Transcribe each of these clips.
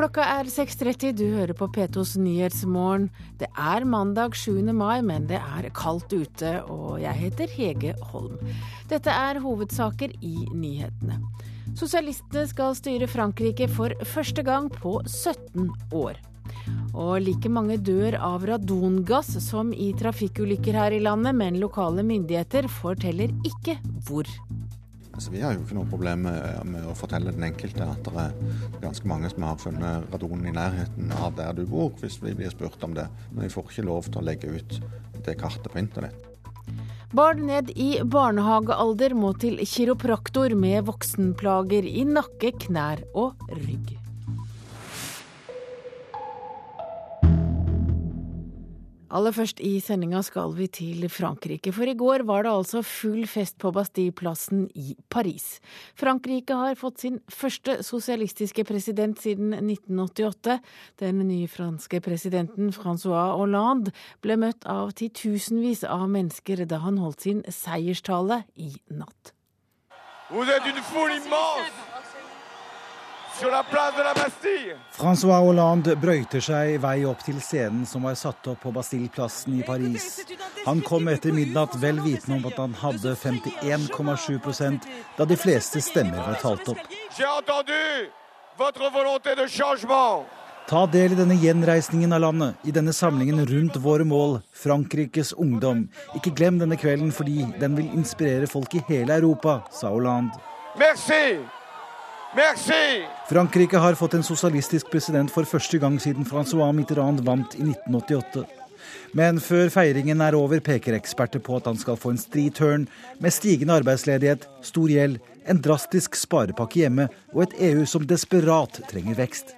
Klokka er 6.30, du hører på P2s Nyhetsmorgen. Det er mandag 7. mai, men det er kaldt ute, og jeg heter Hege Holm. Dette er hovedsaker i nyhetene. Sosialistene skal styre Frankrike for første gang på 17 år. Og like mange dør av radongass som i trafikkulykker her i landet, men lokale myndigheter forteller ikke hvor. Altså, vi har jo ikke noe problem med, med, å fortelle den enkelte at det er ganske mange som har funnet radon i nærheten av der du bor, hvis vi blir spurt om det. Men vi får ikke lov til å legge ut det kartet på internett. Barn ned i barnehagealder må til kiropraktor med voksenplager i nakke, knær og rygg. Aller først i sendinga skal vi til Frankrike, for i går var det altså full fest på Bastilleplassen i Paris. Frankrike har fått sin første sosialistiske president siden 1988. Den nye franske presidenten Francois Hollande ble møtt av titusenvis av mennesker da han holdt sin seierstale i natt. Vous êtes une foule immense! Francois Hollande brøyter seg vei opp til scenen som var satt opp på Bastilleplassen i Paris. Han kom etter midnatt vel vitende om at han hadde 51,7% da de fleste stemmer var talt opp. Ta del i denne gjenreisningen av landet, i denne samlingen rundt våre mål, Frankrikes ungdom. Ikke glem denne kvelden fordi den vil inspirere folk i hele Europa, sa Hollande. Merci! Merci! Frankrike har fått en sosialistisk president for første gang siden Francois Mitterrand vant i 1988. Men før feiringen er over, peker eksperter på at han skal få en stri turn med stigende arbeidsledighet, stor gjeld, en drastisk sparepakke hjemme og et EU som desperat trenger vekst.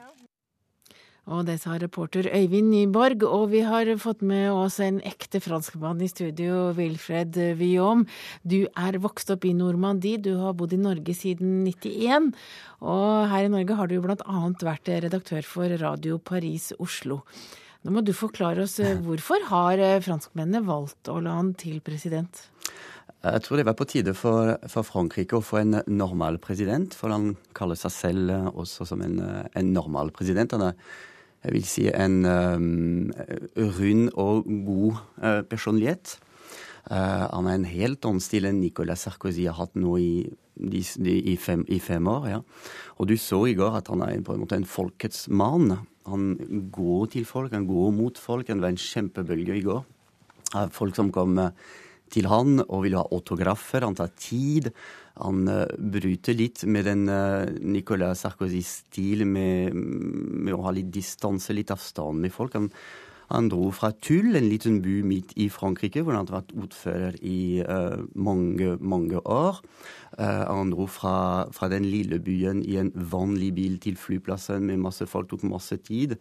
Og det sa reporter Øyvind Nyborg, og vi har fått med oss en ekte franskmann i studio, Wilfred Viom. Du er vokst opp i Normandie, du har bodd i Norge siden 91. Og her i Norge har du blant annet vært redaktør for Radio Paris Oslo. Nå må du forklare oss eh, hvorfor har eh, franskmennene valgt Hollande til president? Jeg tror det var på tide for, for, Frankrike å få en normal president, for han kaller seg selv også som en, en normal president. Han er jeg vil si en um, rund og god uh, personlighet. Uh, han er en helt annen stil enn Nicolas Sarkozy har hatt nå i, de, i, fem, i fem, år. Ja. Og du så i går at han er på en måte en folkets mann. Han går til folk, han går mot folk. Det var en kjempebølge i går. av Folk som kom til han og vil ha autografer. Han tar tid. Han uh, bryter litt med den uh, Nicolas Sarkozy-stil med, med, å ha litt distanse, litt avstand med folk. Han, han dro fra Tull, en liten by midt i Frankrike, hvor han hadde vært ordfører i uh, mange, mange år. Uh, han dro fra, fra, den lille byen i en vanlig bil til flyplassen med masse folk, tok masse tid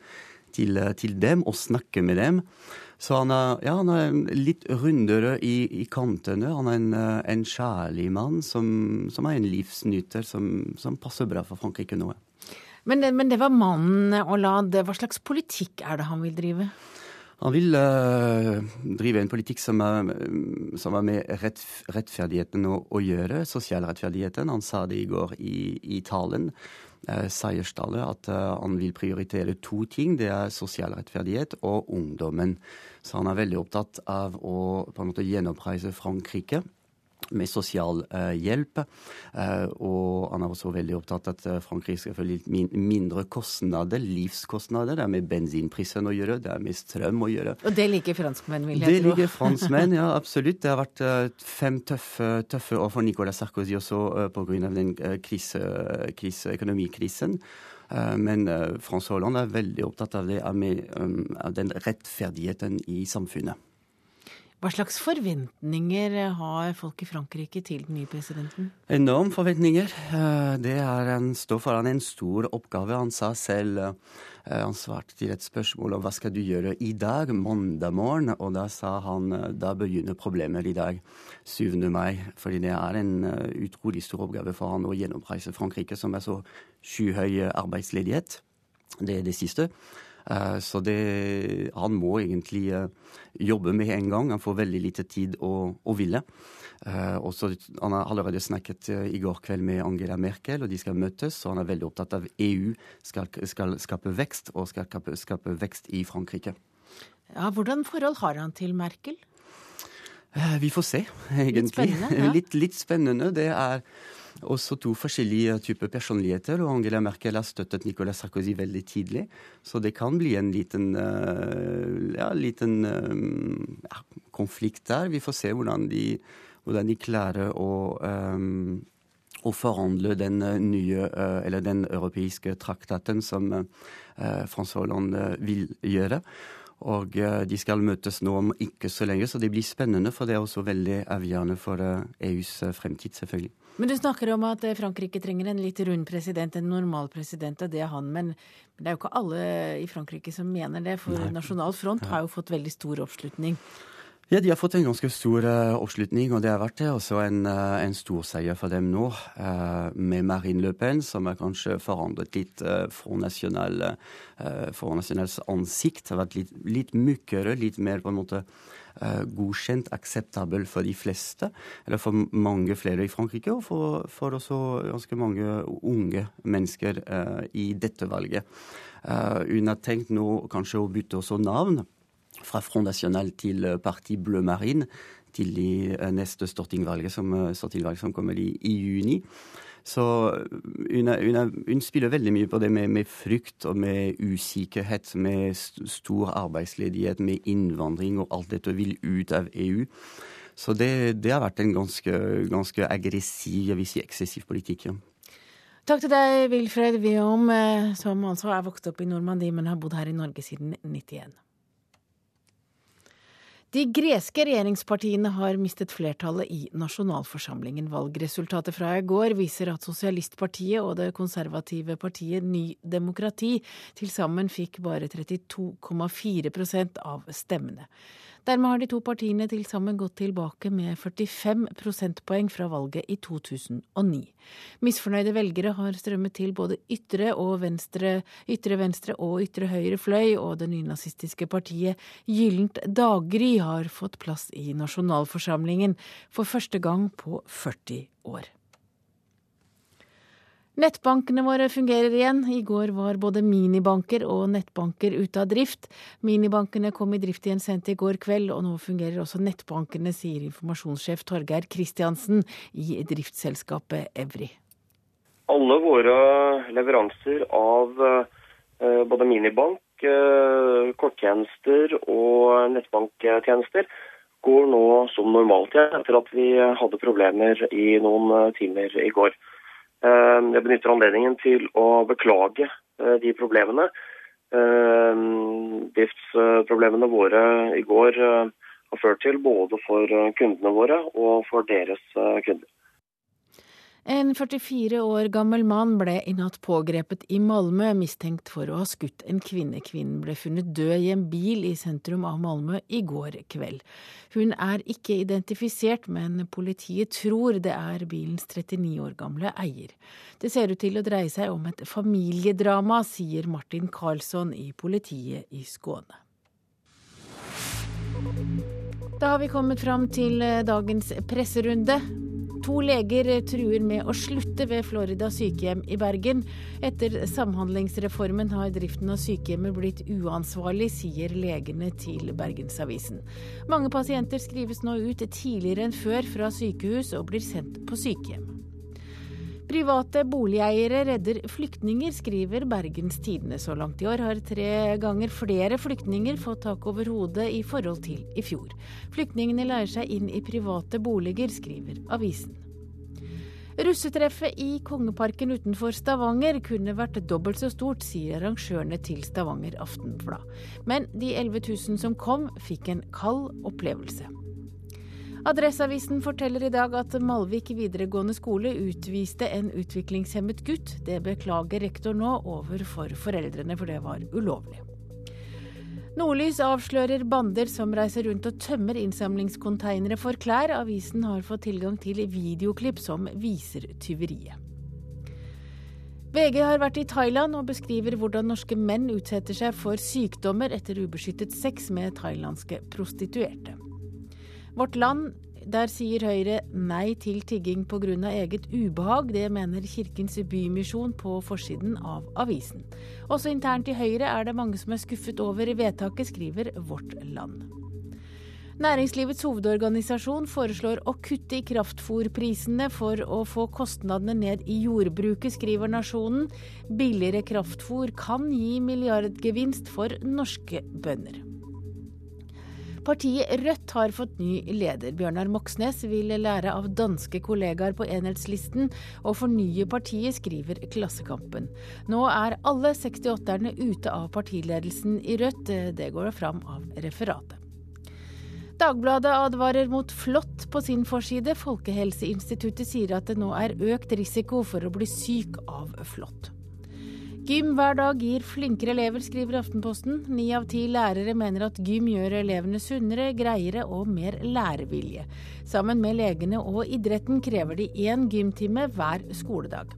til, til dem og snakke med dem. Så han er, ja, han er litt rundere i, i kantene. Han er en, eh, en kjærlig mann som, som, er en livsnyter, som, som passer bra for Frankrike nå. Men, men det var mannen Hollande. Hva slags politikk er det han vil drive? Han vil uh, drive en politikk som er, som er med rett, rettferdigheten å, å, gjøre, sosial rettferdigheten. Han sa det i går i, i talen. Seierstallet Seierstadet at eh, han vil prioritere to ting. Det er sosial rettferdighet og ungdommen. Så han er veldig opptatt av å på en måte gjenoppreise Frankrike med sosial uh, hjelp. Uh, og han er også veldig opptatt av at eh, Frankrike skal få litt min mindre kostnader, livskostnader. Det er med bensinprisen å gjøre, det er med strøm å gjøre. Og det liker franskmenn, vil jeg det tro. Det liker franskmenn, ja absolutt. Det har vært uh, fem tøffe, tøffe, år for Nicolas Sarkozy også uh, pga. den krise, krise, økonomikrisen. Men François Hollande er veldig opptatt av, det, av den rettferdigheten i samfunnet. Hva slags forventninger har folk i Frankrike til den nye presidenten? Enorme forventninger. Eh, det er en, står foran en stor oppgave. Han sa selv eh, Han svarte til et spørsmål om hva skal du gjøre i dag, mandag morgen, og da sa han eh, da begynner problemer i dag, 7. mai. Fordi det er en utrolig stor oppgave for han å gjennomreise Frankrike, som er så skyhøy arbeidsledighet. Det er det siste. Så det, han må egentlig jobbe med en gang. Han får veldig lite tid å, å ville. Også, han har allerede snakket i går kveld med Angela Merkel, og de skal møtes. Og han er veldig opptatt av EU skal, skal skape vekst, og skal skape, skape vekst i Frankrike. Ja, hvordan forhold har han til Merkel? Vi får se, egentlig. Litt spennende. Ja. Litt, litt spennende. Det er også to forskjellige typer personligheter. og Angela Merkel har støttet Nicolas Sarkozy veldig tidlig. Så det kan bli en liten, uh, ja, liten uh, ja, konflikt der. Vi får se hvordan de, hvordan de klarer å, um, å forhandle den nye, eller den europeiske traktaten som François Hollande vil gjøre. Og de skal møtes nå om ikke så lenge, så det blir spennende. For det er også veldig avgjørende for EUs fremtid, selvfølgelig. Men du snakker om at eh, Frankrike trenger en litt rund president, en normal president, og det er han. Men det er jo ikke alle i Frankrike som mener det, for Nei. Nasjonal Front har jo fått veldig stor oppslutning. Ja, de har fått en ganske stor uh, oppslutning, og det har vært også en, uh, en stor seier for dem nå. Uh, med Marine Le Pen, som har kanskje forandret litt Front Nationals ansikt. Har vært litt, litt mykere, litt mer på en måte Eh, godkjent, akseptabel for de fleste, eller for mange flere i Frankrike, og for, for også ganske mange unge mennesker i dette valget. Hun har tenkt nå kanskje å bytte også navn fra Front National til Parti Blø Marine til de neste stortingvalget som, stortingvalget som kommer i, i juni. Så hun, hun, hun, spiller veldig mye på det med, med frykt og med usikkerhet, med stor arbeidsledighet, med innvandring og alt dette vil ut av EU. Så det, det har vært en ganske, ganske aggressiv, jeg vil si eksessiv politikk. Ja. Takk til deg, Wilfred Wiom, eh, som altså er vokst opp i Normandie, men har bodd her i Norge siden 91. De greske regjeringspartiene har mistet flertallet i nasjonalforsamlingen. Valgresultatet fra i går viser at Sosialistpartiet og det konservative partiet Ny demokrati til sammen fikk bare 32,4% av stemmene. Dermed har de to partiene til sammen gått tilbake med 45 prosentpoeng fra valget i 2009. Misfornøyde velgere har strømmet til både ytre og venstre, ytre venstre og ytre høyre fløy, og det nynazistiske partiet Gyllent daggry har fått plass i nasjonalforsamlingen for første gang på 40 år. Nettbankene våre fungerer igjen. I går var både minibanker og nettbanker ute av drift. Minibankene kom i drift igjen sent i går kveld, og nå fungerer også nettbankene, sier informasjonssjef Torgeir Kristiansen i driftsselskapet Evry. Alle våre leveranser av eh, både minibank, eh, korttjenester og nettbanktjenester går nå som normalt igjen, etter at vi hadde problemer i noen eh, timer i går. Eh, jeg benytter anledningen til å beklage eh, de problemene. Eh, driftsproblemene våre i går har ført til både for kundene våre og for deres kunder. En 44 år gammel mann ble i natt pågrepet i Malmö, mistenkt for å ha skutt en kvinne. Kvinnen ble funnet død i en bil i sentrum av Malmö i går kveld. Hun er ikke identifisert, men politiet tror det er bilens 39 år gamle eier. Det ser ut til å dreie seg om et familiedrama, sier Martin Karlsson i politiet i Skåne. Da har vi kommet fram til dagens presserunde. To leger truer med å slutte ved Florida sykehjem i Bergen. Etter samhandlingsreformen har driften av sykehjemmet blitt uansvarlig, sier legene til Bergensavisen. Mange pasienter skrives nå ut tidligere enn før fra sykehus og blir sendt på sykehjem. Private boligeiere redder flyktninger, skriver Bergens Tidende. Så langt i år har tre ganger flere flyktninger fått tak over hodet i forhold til i fjor. Flyktningene leier seg inn i private boliger, skriver avisen. Russetreffet i Kongeparken utenfor Stavanger kunne vært dobbelt så stort, sier arrangørene til Stavanger Aftenblad. Men de 11 000 som kom, fikk en kald opplevelse. Adresseavisen forteller i dag at Malvik videregående skole utviste en utviklingshemmet gutt. Det beklager rektor nå overfor foreldrene, for det var ulovlig. Nordlys avslører bander som reiser rundt og tømmer innsamlingskonteinere for klær. Avisen har fått tilgang til videoklipp som viser tyveriet. VG har vært i Thailand og beskriver hvordan norske menn utsetter seg for sykdommer etter ubeskyttet sex med thailandske prostituerte. Vårt Land, der sier Høyre nei til tigging pga. eget ubehag. Det mener Kirkens Bymisjon på forsiden av avisen. Også internt i Høyre er det mange som er skuffet over vedtaket, skriver Vårt Land. Næringslivets hovedorganisasjon foreslår å kutte i kraftfôrprisene for å få kostnadene ned i jordbruket, skriver Nasjonen. Billigere kraftfôr kan gi milliardgevinst for norske bønder. Partiet Rødt har fått ny leder. Bjørnar Moxnes vil lære av danske kollegaer på enhetslisten og fornye partiet, skriver Klassekampen. Nå er alle 68-erne ute av partiledelsen i Rødt. Det går fram av referatet. Dagbladet advarer mot flått på sin forside. Folkehelseinstituttet sier at det nå er økt risiko for å bli syk av flått. Gym hver dag gir flinkere elever, skriver Aftenposten. Ni av ti lærere mener at gym gjør elevene sunnere, greiere og mer lærevilje. Sammen med legene og idretten krever de én gymtime hver skoledag.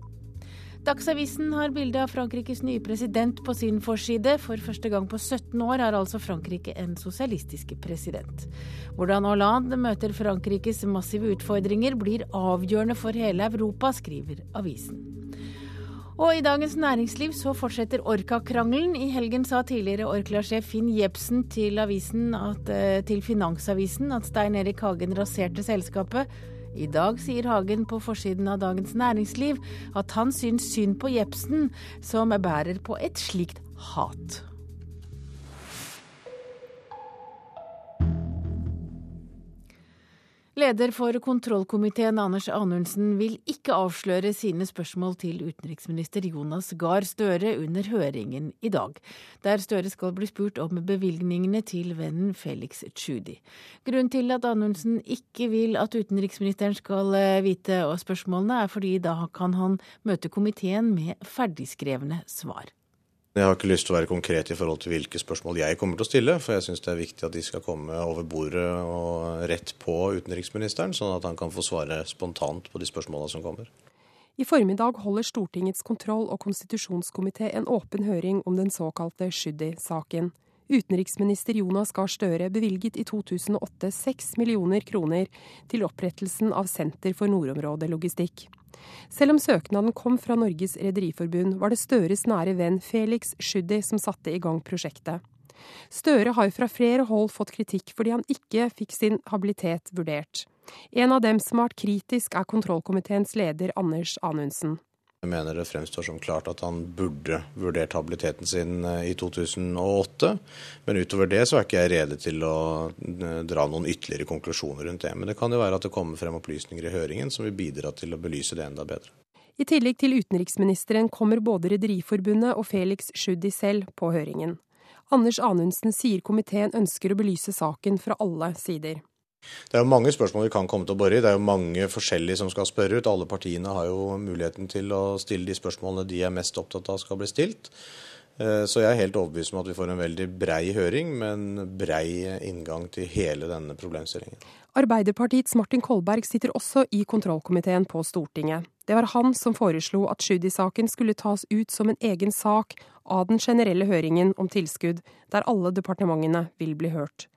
Dagsavisen har bilde av Frankrikes nye president på sin forside. For første gang på 17 år har altså Frankrike en sosialistisk president. Hvordan Hollande møter Frankrikes massive utfordringer blir avgjørende for hele Europa, skriver avisen. Og i Dagens Næringsliv så fortsetter Orka-krangelen. I helgen sa tidligere Orkla-sjef Finn Jebsen til, eh, til Finansavisen at Stein Erik Hagen raserte selskapet. I dag sier Hagen på forsiden av Dagens Næringsliv at han syns synd på Jepsen, som bærer på et slikt hat. Leder for kontrollkomiteen Anders Anundsen vil ikke avsløre sine spørsmål til utenriksminister Jonas Gahr Støre under høringen i dag, der Støre skal bli spurt om bevilgningene til vennen Felix Tschudi. Grunnen til at Anundsen ikke vil at utenriksministeren skal eh, vite spørsmålene, er fordi da kan han møte komiteen med ferdigskrevne svar. Jeg har ikke lyst til å være konkret i forhold til hvilke spørsmål jeg kommer til å stille, for jeg syns det er viktig at de skal komme over bordet og rett på utenriksministeren, sånn at han kan få svare spontant på de spørsmålene som kommer. I formiddag holder Stortingets kontroll- og konstitusjonskomité en åpen høring om den såkalte Sjuddi-saken. Utenriksminister Jonas Gahr Støre bevilget i 2008 6 millioner kroner til opprettelsen av Senter for nordområdelogistikk. Selv om søknaden kom fra Norges Rederiforbund, var det Støres nære venn Felix Tschudi som satte i gang prosjektet. Støre har fra flere hold fått kritikk fordi han ikke fikk sin habilitet vurdert. En av dem som har vært kritisk, er kontrollkomiteens leder Anders Anundsen. Jeg mener det fremstår som klart at han burde vurdert habiliteten sin eh, i 2008. Men utover det så er ikke jeg rede til å eh, dra noen ytterligere konklusjoner rundt det. Men det kan jo være at det kommer frem opplysninger i høringen som vil bidra til å belyse det enda bedre. I tillegg til utenriksministeren kommer både Rederiforbundet og Felix Tschudi selv på høringen. Anders Anundsen sier komiteen ønsker å belyse saken fra alle sider. Det er jo mange spørsmål vi kan komme til å bore i. Det er jo mange forskjellige som skal spørre ut. Alle partiene har jo muligheten til å stille de spørsmålene de er mest opptatt av skal bli stilt. Eh, så jeg er helt overbevist om at vi får en veldig brei høring, med en brei inngang til hele denne problemstillingen. Arbeiderpartiets Martin Kolberg sitter også i kontrollkomiteen på Stortinget. Det var han som foreslo at Tschudi-saken skulle tas ut som en egen sak av den generelle høringen om tilskudd, der alle departementene vil bli hørt.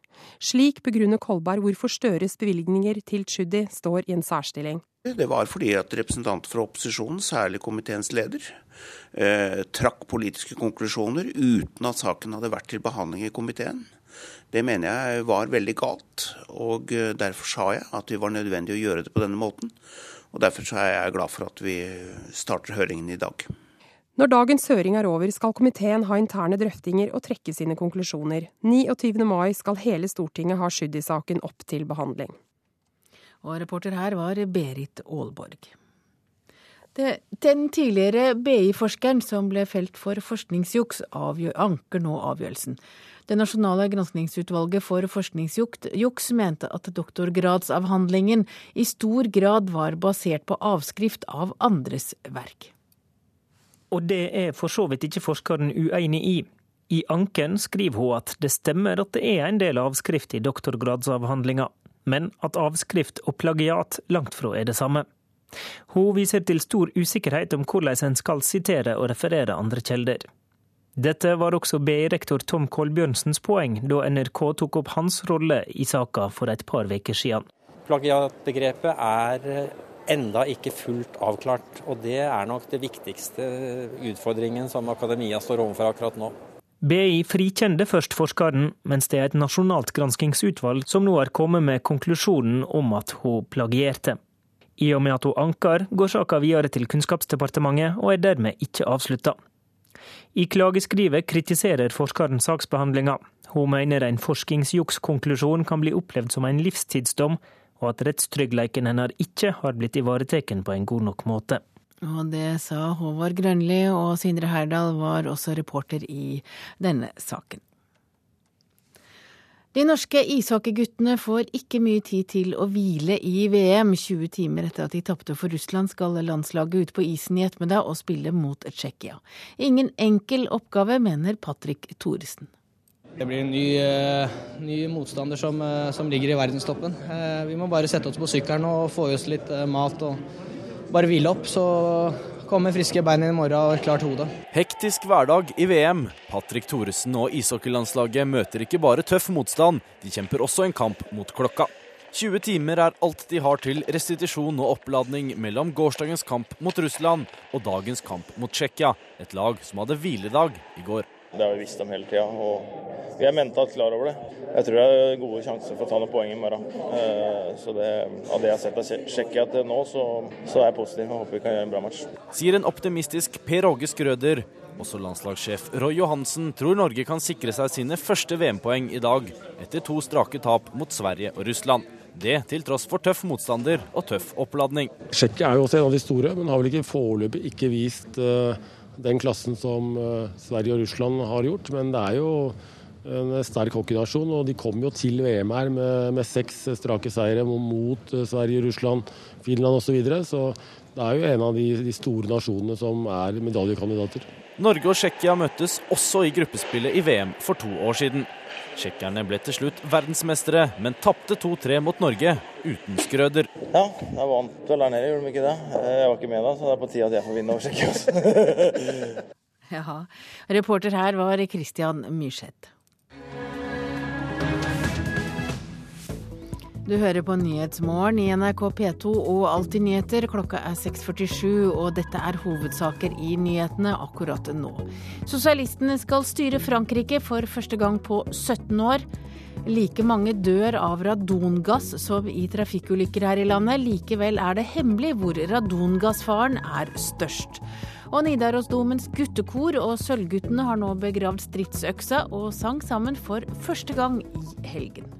Slik begrunner Kolberg hvorfor Støres bevilgninger til Tschudi står i en særstilling. Det var fordi at representanter fra opposisjonen, særlig komiteens leder, eh, trakk politiske konklusjoner uten at saken hadde vært til behandling i komiteen. Det mener jeg var veldig galt, og eh, derfor sa jeg at det var nødvendig å gjøre det på denne måten. Og Derfor er jeg glad for at vi starter høringen i dag. Når dagens høring er over, skal komiteen ha interne drøftinger og trekke sine konklusjoner. 29. mai skal hele Stortinget ha Sjuddi-saken opp til behandling. Og reporter her var Berit Aalborg. Det, den tidligere BI-forskeren som ble felt for forskningsjuks, anker nå avgjørelsen. Det nasjonale granskingsutvalget for forskningsjuks mente at doktorgradsavhandlingen i stor grad var basert på avskrift av andres verk. Og det er for så vidt ikke forskeren uenig i. I anken skriver hun at det stemmer at det er en del avskrift i doktorgradsavhandlinga, men at avskrift og plagiat langt fra er det samme. Hun viser til stor usikkerhet om hvordan en skal sitere og referere andre kilder. Dette var også BI-rektor Tom Kolbjørnsens poeng da NRK tok opp hans rolle i saka for et par uker siden. Plagiatbegrepet er enda ikke fullt avklart, og det er nok det viktigste utfordringen som akademia står overfor akkurat nå. BI frikjente først forskeren, mens det er et nasjonalt granskingsutvalg som nå har kommet med konklusjonen om at hun plagierte. I og med at hun anker, går saka videre til Kunnskapsdepartementet og er dermed ikke avslutta. I klageskrivet kritiserer forskeren saksbehandlinga. Hun mener en forskningsjukskonklusjon kan bli opplevd som en livstidsdom, og at rettstryggleiken hennes ikke har blitt ivaretatt på en god nok måte. Og det sa Håvard Grønli, og Sindre Herdal var også reporter i denne saken. De norske ishockeyguttene får ikke mye tid til å hvile i VM. 20 timer etter at de tapte for Russland skal landslaget ut på isen i ettermiddag og spille mot Tsjekkia. Ingen enkel oppgave, mener Patrick Thoresen. Det blir en ny, uh, ny motstander som, uh, som, ligger i verdenstoppen. Uh, vi må bare sette oss på sykkelen og få i oss litt mat og bare hvile opp. Så komme friske bein i morgen og klart hode. Hektisk hverdag i VM. Patrick Thoresen og ishockeylandslaget møter ikke bare tøff motstand, de kjemper også en kamp mot klokka. 20 timer er alt de har til restitusjon og oppladning mellom gårsdagens kamp mot Russland og dagens kamp mot Tsjekkia, et lag som hadde hviledag i går. Det har vi visst om hele tida, og vi er mentalt klar over det. Jeg tror det er gode sjanser for å ta noen poeng i morgen. Eh, så det, Av det jeg har sett av Tsjekkia til nå, så, så, er jeg positiv og håper vi kan gjøre en bra match. Sier en optimistisk Per Åge Skrøder. Også landslagssjef Roy Johansen tror Norge kan sikre seg sine første VM-poeng i dag, etter to strake tap mot Sverige og Russland. Det til tross for tøff motstander og tøff oppladning. Tsjekkia er jo også en av de store, men har vel ikke foreløpig ikke vist uh den klassen som eh, Sverige og Russland har gjort. Men det er jo en sterk hockeynasjon, og de kom jo til VM her med, med seks strake seire mot eh, Sverige, Russland, Finland osv. Så, videre. så det er jo en av de, de store nasjonene som er medaljekandidater. Norge og Tsjekkia møttes også i gruppespillet i VM for to år siden. Tsjekkerne ble til slutt verdensmestere, men tapte 2-3 mot Norge uten skrøder. Ja, jeg vant vel der nede, gjorde de ikke det? Jeg var ikke med da, så det er på tide at jeg får vinne over Tsjekkia. ja, reporter her var Christian Myrseth. Du hører på Nyhetsmorgen i NRK P2 og Alltid nyheter. Klokka er 6.47, og dette er hovedsaker i nyhetene akkurat nå. Sosialistene skal styre Frankrike for første gang på 17 år. Like mange dør av radongass som i trafikkulykker her i landet. Likevel er det hemmelig hvor radongassfaren er størst. Og Nidarosdomens guttekor og Sølvguttene har nå begravd stridsøksa og sang sammen for første gang i helgen.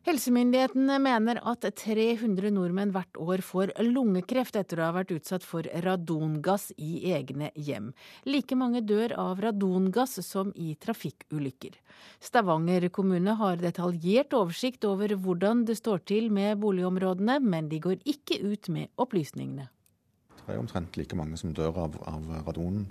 Helsemyndighetene mener at 300 nordmenn hvert år får lungekreft etter å ha vært utsatt for radongass i egne hjem. Like mange dør av radongass som i trafikkulykker. Stavanger kommune har detaljert oversikt over hvordan det står til med boligområdene, men de går ikke ut med opplysningene. Det er omtrent like mange som dør av, av radon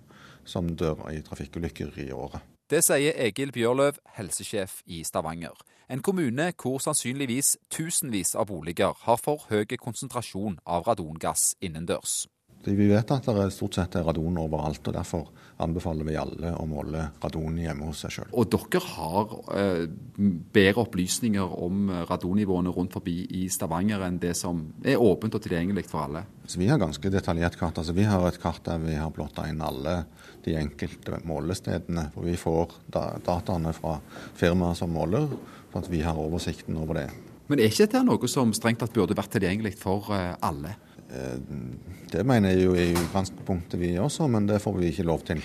som dør i trafikkulykker i året. Det sier Egil Bjørløv, helsesjef i Stavanger. En kommune hvor sannsynligvis tusenvis av boliger har for høy konsentrasjon av radongass innendørs. Vi vet at det stort sett er radon overalt, og derfor anbefaler vi alle å måle radon hjemme hos seg sjøl. Og dere har eh, bedre opplysninger om radonnivåene rundt forbi i Stavanger enn det som er åpent og tilgjengelig for alle? Så vi har ganske detaljert kart. Altså, vi har et kart der vi har blotta inn alle de enkelte målestedene. hvor Vi får dataene fra firmaet som måler, sånn at vi har oversikten over det. Men er ikke dette noe som strengt tatt burde vært tilgjengelig for eh, alle? Eh, det mener jeg jo i utgangspunktet vi også, men det får vi ikke lov til.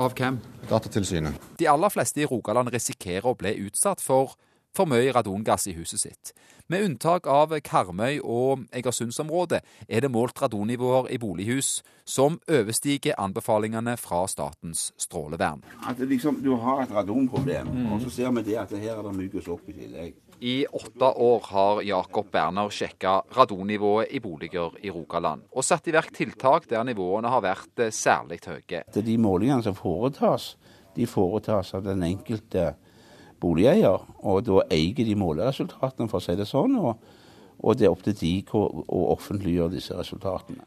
Av hvem? Datatilsynet. De aller fleste i Rogaland risikerer å bli utsatt for for mye radongass i huset sitt. Med unntak av Karmøy og Egersundsområdet er det målt radonnivåer i bolighus som overstiger anbefalingene fra Statens strålevern. At liksom, Du har et radonproblem, mm. og så ser vi det at her er det mye opp i tillegg. I åtte år har Jakob Berner sjekka radonnivået i boliger i Rogaland, og satt i verk tiltak der nivåene har vært eh, særlig høye. De målingene som foretas, de foretas av den enkelte boligeier. Og da eier de måleresultatene, for å si det sånn. Og, og det er opp til de å offentliggjøre disse resultatene.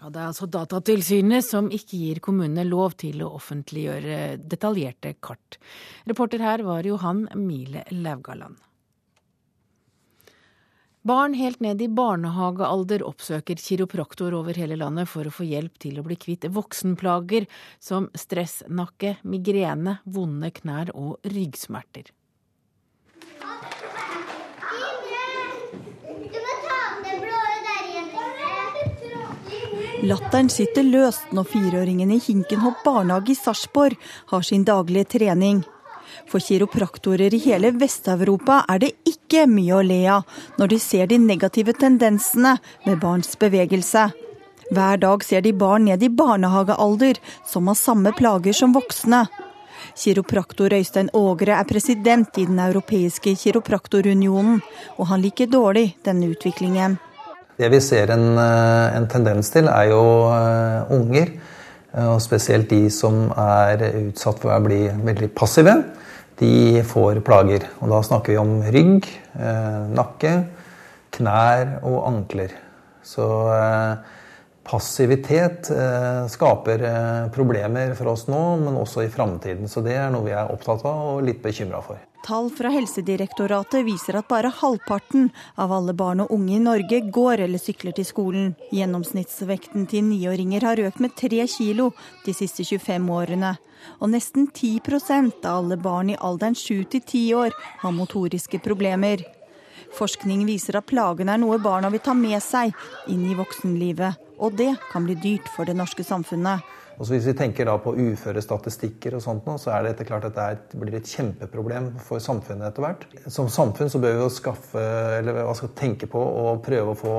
Ja, Det er altså Datatilsynet som ikke gir kommunene lov til å offentliggjøre detaljerte kart. Reporter her var Johan Mile Laugaland. Barn helt ned i barnehagealder oppsøker kiropraktor over hele landet for å få hjelp til å bli kvitt voksenplager som stressnakke, migrene, vonde knær og ryggsmerter. Latteren sitter løst når fireåringen i Hinkenhopp barnehage i Sarpsborg har sin daglige trening. For kiropraktorer i hele Vest-Europa er det ikke mye å le av når de ser de negative tendensene med barns bevegelse. Hver dag ser de barn ned i barnehagealder som har samme plager som voksne. Kiropraktor Øystein Ågre er president i Den europeiske kiropraktorunionen, og han liker dårlig denne utviklingen. Det vi ser en, eh, en tendens til, er jo uh, unger. Eh, og spesielt de som er utsatt for å bli veldig passive. De får plager. Og da snakker vi om rygg, uh, nakke, knær og ankler. Så uh, passivitet skaper problemer for oss nå, men også i framtiden. Så det er noe vi er opptatt av og litt bekymra for. Tall fra Helsedirektoratet viser at bare halvparten av alle barn og unge i Norge går eller sykler til skolen. Gjennomsnittsvekten til niåringer har økt med tre kilo de siste 25 årene. Og nesten 10% av alle barn i alderen 7 til 10 år har motoriske problemer. Forskning viser at plagene er noe barna vil ta med seg inn i voksenlivet. Og det kan bli dyrt for det norske samfunnet. Og Hvis vi tenker da på uførestatistikker, og sånt så er det klart at det blir et kjempeproblem for samfunnet etter hvert. Som samfunn så bør vi jo skaffe, eller skal tenke på å prøve å få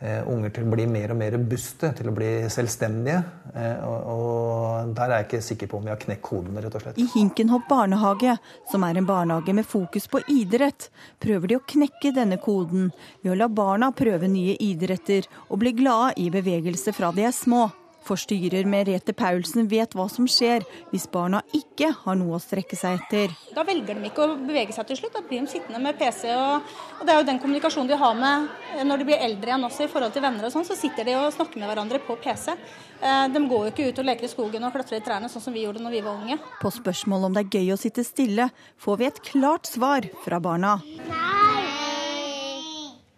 eh, unger til å bli mer og mer robuste, til å bli selvstendige. Eh, og, Der er jeg ikke sikker på om vi har knekt koden, rett og slett. I Hinkenhopp barnehage, som er en barnehage med fokus på idrett, prøver de å knekke denne koden ved å la barna prøve nye idretter og bli glade i bevegelse fra de er små. Forstyrer Merete Paulsen vet hva som skjer hvis barna ikke har noe å strekke seg etter. Da velger de ikke å bevege seg til slutt, da blir de sittende med PC. Og, og Det er jo den kommunikasjonen de har med når de blir eldre igjen også i forhold til venner og sånn, så sitter de og snakker med hverandre på PC. Eh, de går jo ikke ut og leker i skogen og klatrer i trærne sånn som vi gjorde når vi var unge. På spørsmål om det er gøy å sitte stille, får vi et klart svar fra barna. Nei!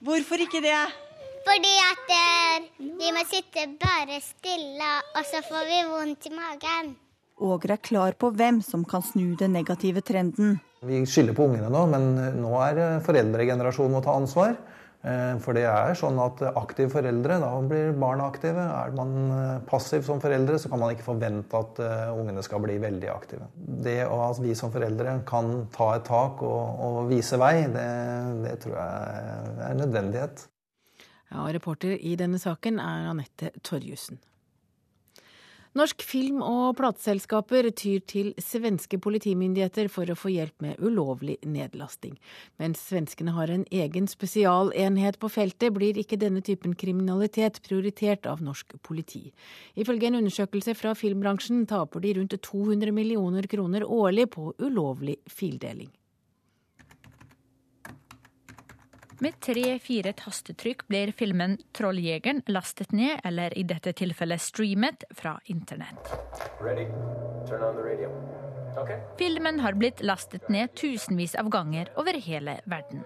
Hvorfor ikke det? Fordi at vi de må sitte bare stille, og så får vi vondt i magen. Åger er klar på hvem som kan snu den negative trenden. Vi skylder på ungene nå, men nå er foreldregenerasjonen må ta ansvar. Eh, for det er sånn at aktive foreldre, da blir barna aktive. Er man eh, passiv som foreldre, så kan man ikke forvente at ungene skal bli veldig aktive. Det at vi som foreldre kan ta et tak og, og vise vei, det, det tror jeg er en nødvendighet. Ja, reporter i denne saken er Anette Torjussen. Norsk film- og plateselskaper tyr til svenske politimyndigheter for å få hjelp med ulovlig nedlasting. Mens svenskene har en egen spesialenhet på feltet, blir ikke denne typen kriminalitet prioritert av norsk politi. Ifølge en undersøkelse fra filmbransjen taper de rundt 200 millioner kroner årlig på ulovlig fildeling. Med tre-fire tastetrykk blir filmen 'Trolljegeren' lastet ned, eller i dette tilfellet streamet, fra internett. Okay. Filmen har blitt lastet ned tusenvis av ganger over hele verden.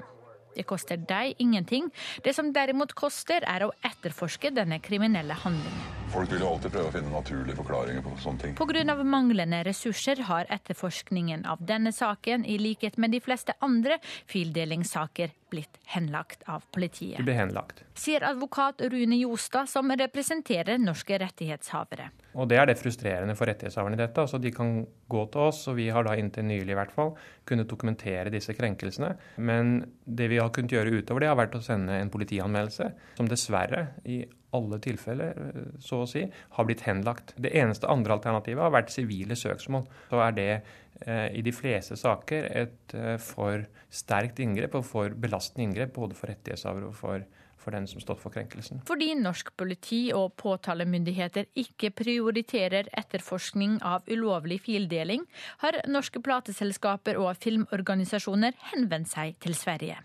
Det koster deg ingenting. Det som derimot koster, er å etterforske denne kriminelle handlingen. Folk vil jo alltid prøve å finne naturlige forklaringer på sånne ting. Pga. manglende ressurser har etterforskningen av denne saken, i likhet med de fleste andre fildelingssaker, blitt henlagt av politiet. Det blir henlagt. Sier advokat Rune Jostad, som representerer norske rettighetshavere. Og Det er det frustrerende for rettighetshaverne i dette. altså De kan gå til oss, og vi har da inntil nylig i hvert fall kunnet dokumentere disse krenkelsene. Men det vi har kunnet gjøre utover det, har vært å sende en politianmeldelse, som dessverre i alle tilfeller, så å si, har blitt henlagt. Det eneste andre alternativet har vært sivile søksmål. Så er det eh, i de fleste saker et eh, for sterkt inngrep og for belastende inngrep både for rettighetshaver og for for den som stått for krenkelsen. Fordi norsk politi og påtalemyndigheter ikke prioriterer etterforskning av ulovlig fildeling, har norske plateselskaper og filmorganisasjoner henvendt seg til Sverige.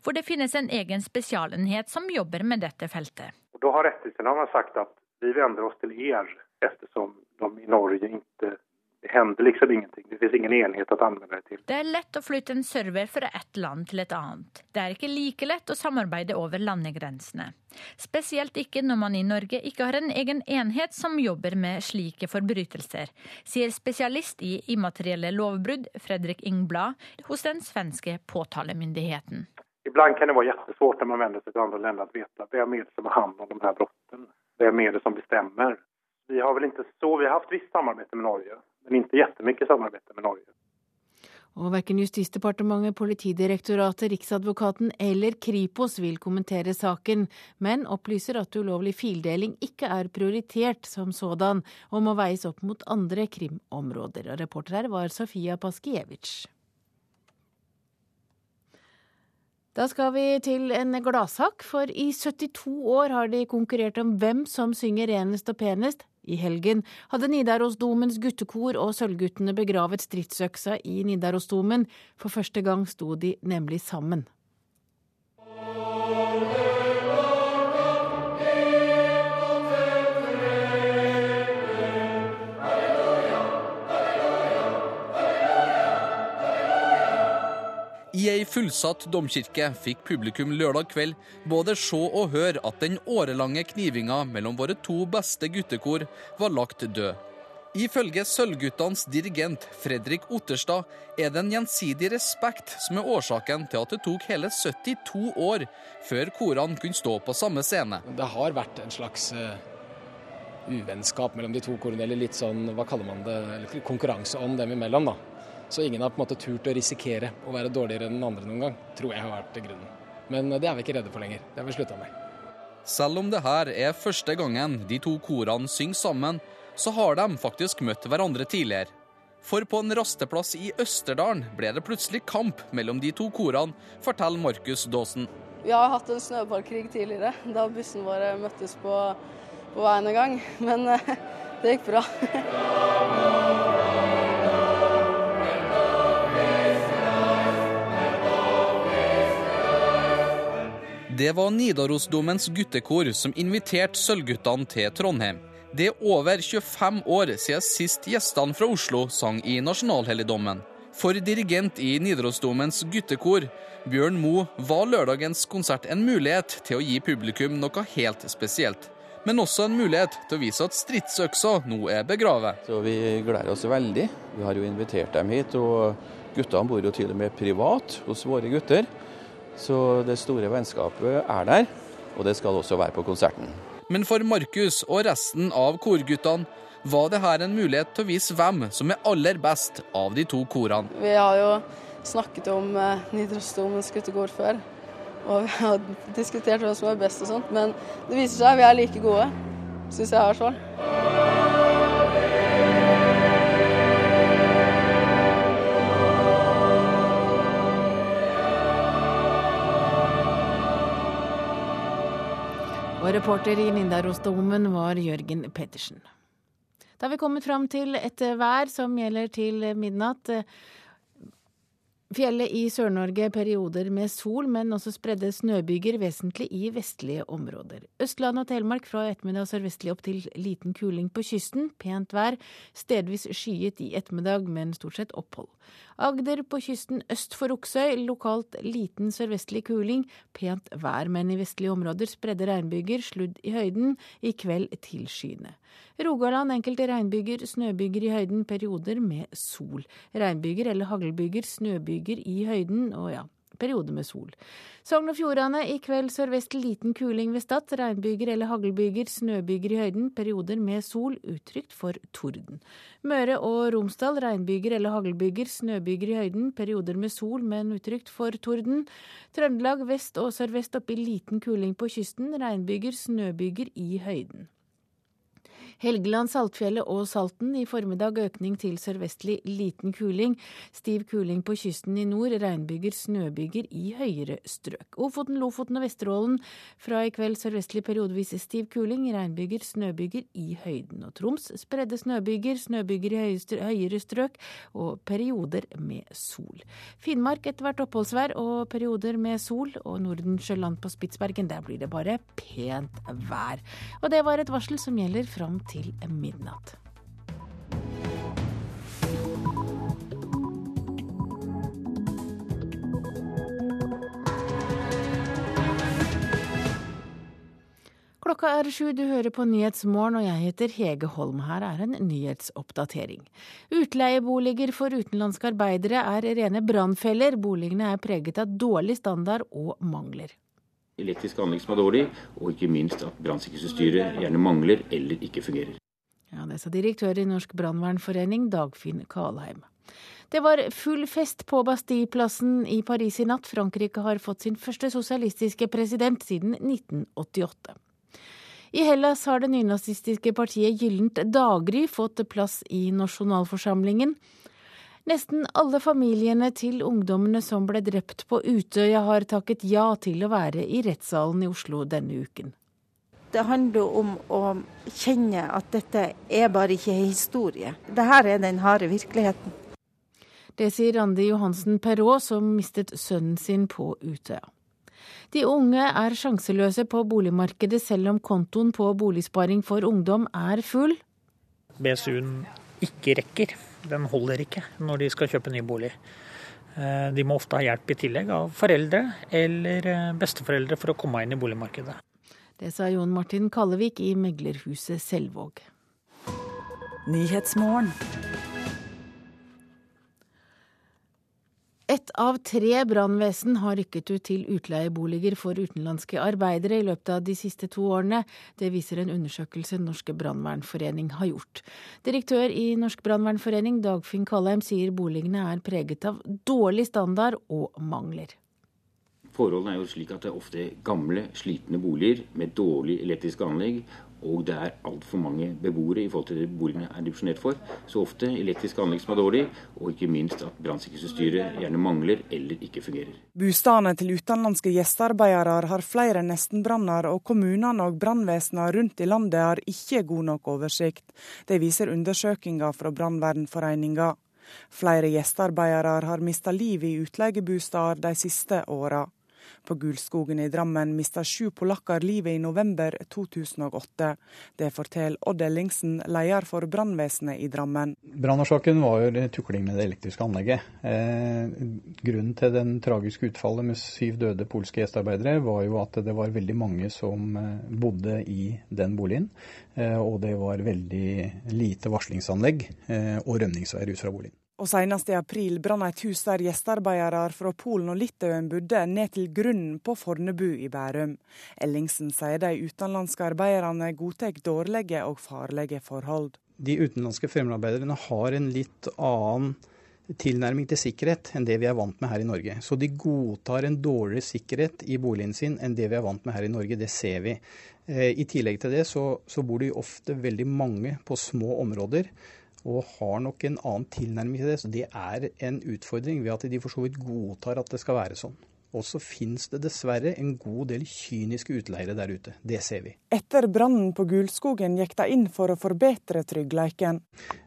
For det finnes en egen spesialenhet som jobber med dette feltet. Da har rettighetsinnehaverne sagt at vi vender oss til er, ettersom de i Norge ikke det hender liksom ingenting. Det finnes ingen enhet å anvende det til. Det er lett å flytte en server fra ett land til et annet. Det er ikke like lett å samarbeide over landegrensene. Spesielt ikke når man i Norge ikke har en egen enhet som jobber med slike forbrytelser, sier spesialist i immaterielle lovbrudd Fredrik Ingblad hos den svenske påtalemyndigheten. Ibland kan det være jättesvårt när man vänder seg til andre land att veta vem er det som har hand om de her brottene. Vem er det som bestemmer? Vi har vel ikke så, vi har haft visst samarbeid med Norge men ikke jättemycket samarbete med Norge. Og verken Justisdepartementet, Politidirektoratet, Riksadvokaten eller Kripos vil kommentere saken, men opplyser at ulovlig fildeling ikke er prioritert som sådan, og må veies opp mot andre krimområder. Og reporter her var Sofia Paskiewicz. Da skal vi til en gladsak, for i 72 år har de konkurrert om hvem som synger renest og penest, i helgen hadde Nidarosdomens guttekor og Sølvguttene begravet stridsøksa i Nidarosdomen. For første gang sto de nemlig sammen. I ei fullsatt domkirke fikk publikum lørdag kveld både se og høre at den årelange knivinga mellom våre to beste guttekor var lagt død. Ifølge Sølvguttenes dirigent Fredrik Otterstad er det en gjensidig respekt som er årsaken til at det tok hele 72 år før korene kunne stå på samme scene. Det har vært en slags uh, uvennskap mellom de to korene, eller litt sånn, hva kaller man det, konkurranseånd dem imellom. da. Så ingen har på en måte turt å risikere å være dårligere enn den andre noen gang, tror jeg har vært grunnen. Men det er vi ikke redde for lenger. Det har vi slutta med. Selv om det her er første gangen de to korene synger sammen, så har de faktisk møtt hverandre tidligere. For på en rasteplass i Østerdalen ble det plutselig kamp mellom de to korene, forteller Markus Daasen. Vi har hatt en snøballkrig tidligere, da bussen våre møttes på, på veien en gang. Men det gikk bra. Det var Nidarosdomens guttekor som inviterte Sølvguttene til Trondheim. Det er over 25 år siden sist gjestene fra Oslo sang i nasjonalhelligdommen. For dirigent i Nidarosdomens guttekor, Bjørn Moe, var lørdagens konsert en mulighet til å gi publikum noe helt spesielt. Men også en mulighet til å vise at stridsøksa nå er begravet. Så Vi gleder oss veldig. Vi har jo invitert dem hit. og Guttene bor jo til og med privat hos våre gutter. Så det store vennskapet er der, og det skal også være på konserten. Men for Markus og resten av korguttene var det her en mulighet til å vise hvem som er aller best av de to korene. Vi har jo snakket om eh, Nidarosdomens guttekor før, og vi har diskutert hvem som er best og sånt, men det viser seg at vi er like gode, syns jeg i hvert fall. Og reporter i Nidarosdomen var Jørgen Pettersen. Da har vi kommet fram til et vær som gjelder til midnatt. Fjellet i Sør-Norge perioder med sol, men også spredde snøbyger, vesentlig i vestlige områder. Østland og Telemark fra ettermiddag sørvestlig opp til liten kuling på kysten. Pent vær, stedvis skyet i ettermiddag, men stort sett opphold. Agder på kysten øst for Oksøy, lokalt liten sørvestlig kuling. Pent vær, men i vestlige områder spredde regnbyger, sludd i høyden. I kveld tilskyende. Rogaland enkelte regnbyger, snøbyger i høyden, perioder med sol. Regnbyger eller haglbyger, snøbyger i høyden og ja, periode med sol. Sogn og Fjordane i kveld sørvest liten kuling ved Stad. Regnbyger eller haglbyger, snøbyger i høyden, perioder med sol, utrygt for torden. Møre og Romsdal regnbyger eller haglbyger, snøbyger i høyden, perioder med sol, men utrygt for torden. Trøndelag vest og sørvest opp i liten kuling på kysten, regnbyger, snøbyger i høyden. Helgeland, Saltfjellet og Salten i formiddag økning til sørvestlig liten kuling. Stiv kuling på kysten i nord, regnbyger, snøbyger i høyere strøk. Ofoten, Lofoten og Vesterålen fra i kveld sørvestlig periodevis stiv kuling, regnbyger, snøbyger i høyden. Og Troms spredde snøbyger, snøbyger i høyere strøk og perioder med sol. Finnmark etter hvert oppholdsvær og perioder med sol, og Nordensjøland på Spitsbergen, der blir det bare pent vær. Og det var et varsel som gjelder fram til midnatt. Klokka er sju, du hører på Nyhetsmorgen, og jeg heter Hege Holm. Her er en nyhetsoppdatering. Utleieboliger for utenlandske arbeidere er rene brannfeller. Boligene er preget av dårlig standard og mangler elektriske anlegg som er dårlig, og ikke minst at brannsikkerhetsutstyret gjerne mangler eller ikke fungerer. Ja, Det sa direktør i Norsk brannvernforening, Dagfinn Kalheim. Det var full fest på Bastilleplassen i Paris i natt. Frankrike har fått sin første sosialistiske president siden 1988. I Hellas har det nynazistiske partiet Gyllent daggry fått plass i nasjonalforsamlingen. Nesten alle familiene til ungdommene som ble drept på Utøya, har takket ja til å være i rettssalen i Oslo denne uken. Det handler om å kjenne at dette er bare ikke historie. Dette er den harde virkeligheten. Det sier Randi Johansen Perrault, som mistet sønnen sin på Utøya. De unge er sjanseløse på boligmarkedet selv om kontoen på Boligsparing for ungdom er full. BSU-en ikke rekker. Den holder ikke når de skal kjøpe ny bolig. Eh, de må ofte ha hjelp i tillegg av foreldre eller eh, besteforeldre for å komme inn i boligmarkedet. Det sa Jon Martin Kallevik i meglerhuset Selvåg. Ett av tre brannvesen har rykket ut til utleieboliger for utenlandske arbeidere i løpet av de siste to årene. Det viser en undersøkelse Norske brannvernforening har gjort. Direktør i Norsk brannvernforening, Dagfinn Kallheim, sier boligene er preget av dårlig standard og mangler. Forholdene er jo slik at det er ofte gamle, slitne boliger med dårlig elektriske anlegg og det er altfor mange beboere i forhold til det boligene er dimensjonert for. Så ofte elektriske anlegg som er dårlig, og ikke minst at brannsikkerhetsutstyret gjerne mangler eller ikke fungerer. Bostadene til utenlandske gjestearbeidere har flere nestenbranner, og kommunene og brannvesenene rundt i landet har ikke god nok oversikt. Det viser undersøkelser fra Brannvernforeninga. Flere gjestearbeidere har mista livet i utleiebosteder de siste åra. På Gulskogen i Drammen mista sju polakker livet i november 2008. Det forteller Odd Ellingsen, leder for brannvesenet i Drammen. Brannårsaken var jo tukling med det elektriske anlegget. Eh, grunnen til den tragiske utfallet med syv døde polske gjestearbeidere var jo at det var veldig mange som eh, bodde i den boligen. Eh, og det var veldig lite varslingsanlegg eh, og rømningsveier ut fra boligen. Og senest i april brann et hus der gjestearbeidere fra Polen og Litauen bodde, ned til grunnen på Fornebu i Bærum. Ellingsen sier de utenlandske arbeiderne godtar dårlige og farlige forhold. De utenlandske fremmedarbeiderne har en litt annen tilnærming til sikkerhet enn det vi er vant med her i Norge. Så de godtar en dårligere sikkerhet i boligen sin enn det vi er vant med her i Norge. Det ser vi. Eh, I tillegg til det så, så bor de ofte veldig mange på små områder og har nok en annen tilnærming til det. Så det er en utfordring ved at de for så vidt godtar at det skal være sånn. Og så finnes det dessverre en god del kyniske utleiere der ute. Det ser vi. Etter brannen på Gulskogen gikk de inn for å forbedre tryggleiken.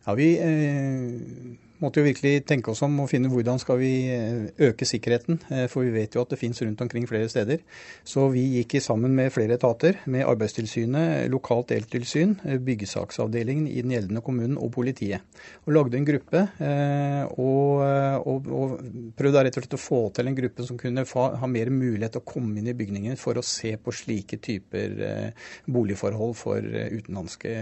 Ja, vi eh, måtte jo virkelig tenke oss om og finne hvordan skal vi eh, øke sikkerheten. Eh, for vi vet jo at det finnes rundt omkring flere steder. Så vi gikk sammen med flere etater, med Arbeidstilsynet, lokalt eltilsyn, eh, byggesaksavdelingen i den gjeldende kommunen og politiet. Og lagde en gruppe. Og, og, og prøvde rett og slett å få til en gruppe som kunne fa, ha mer mulighet til å komme inn i bygningen for å se på slike typer boligforhold for utenlandske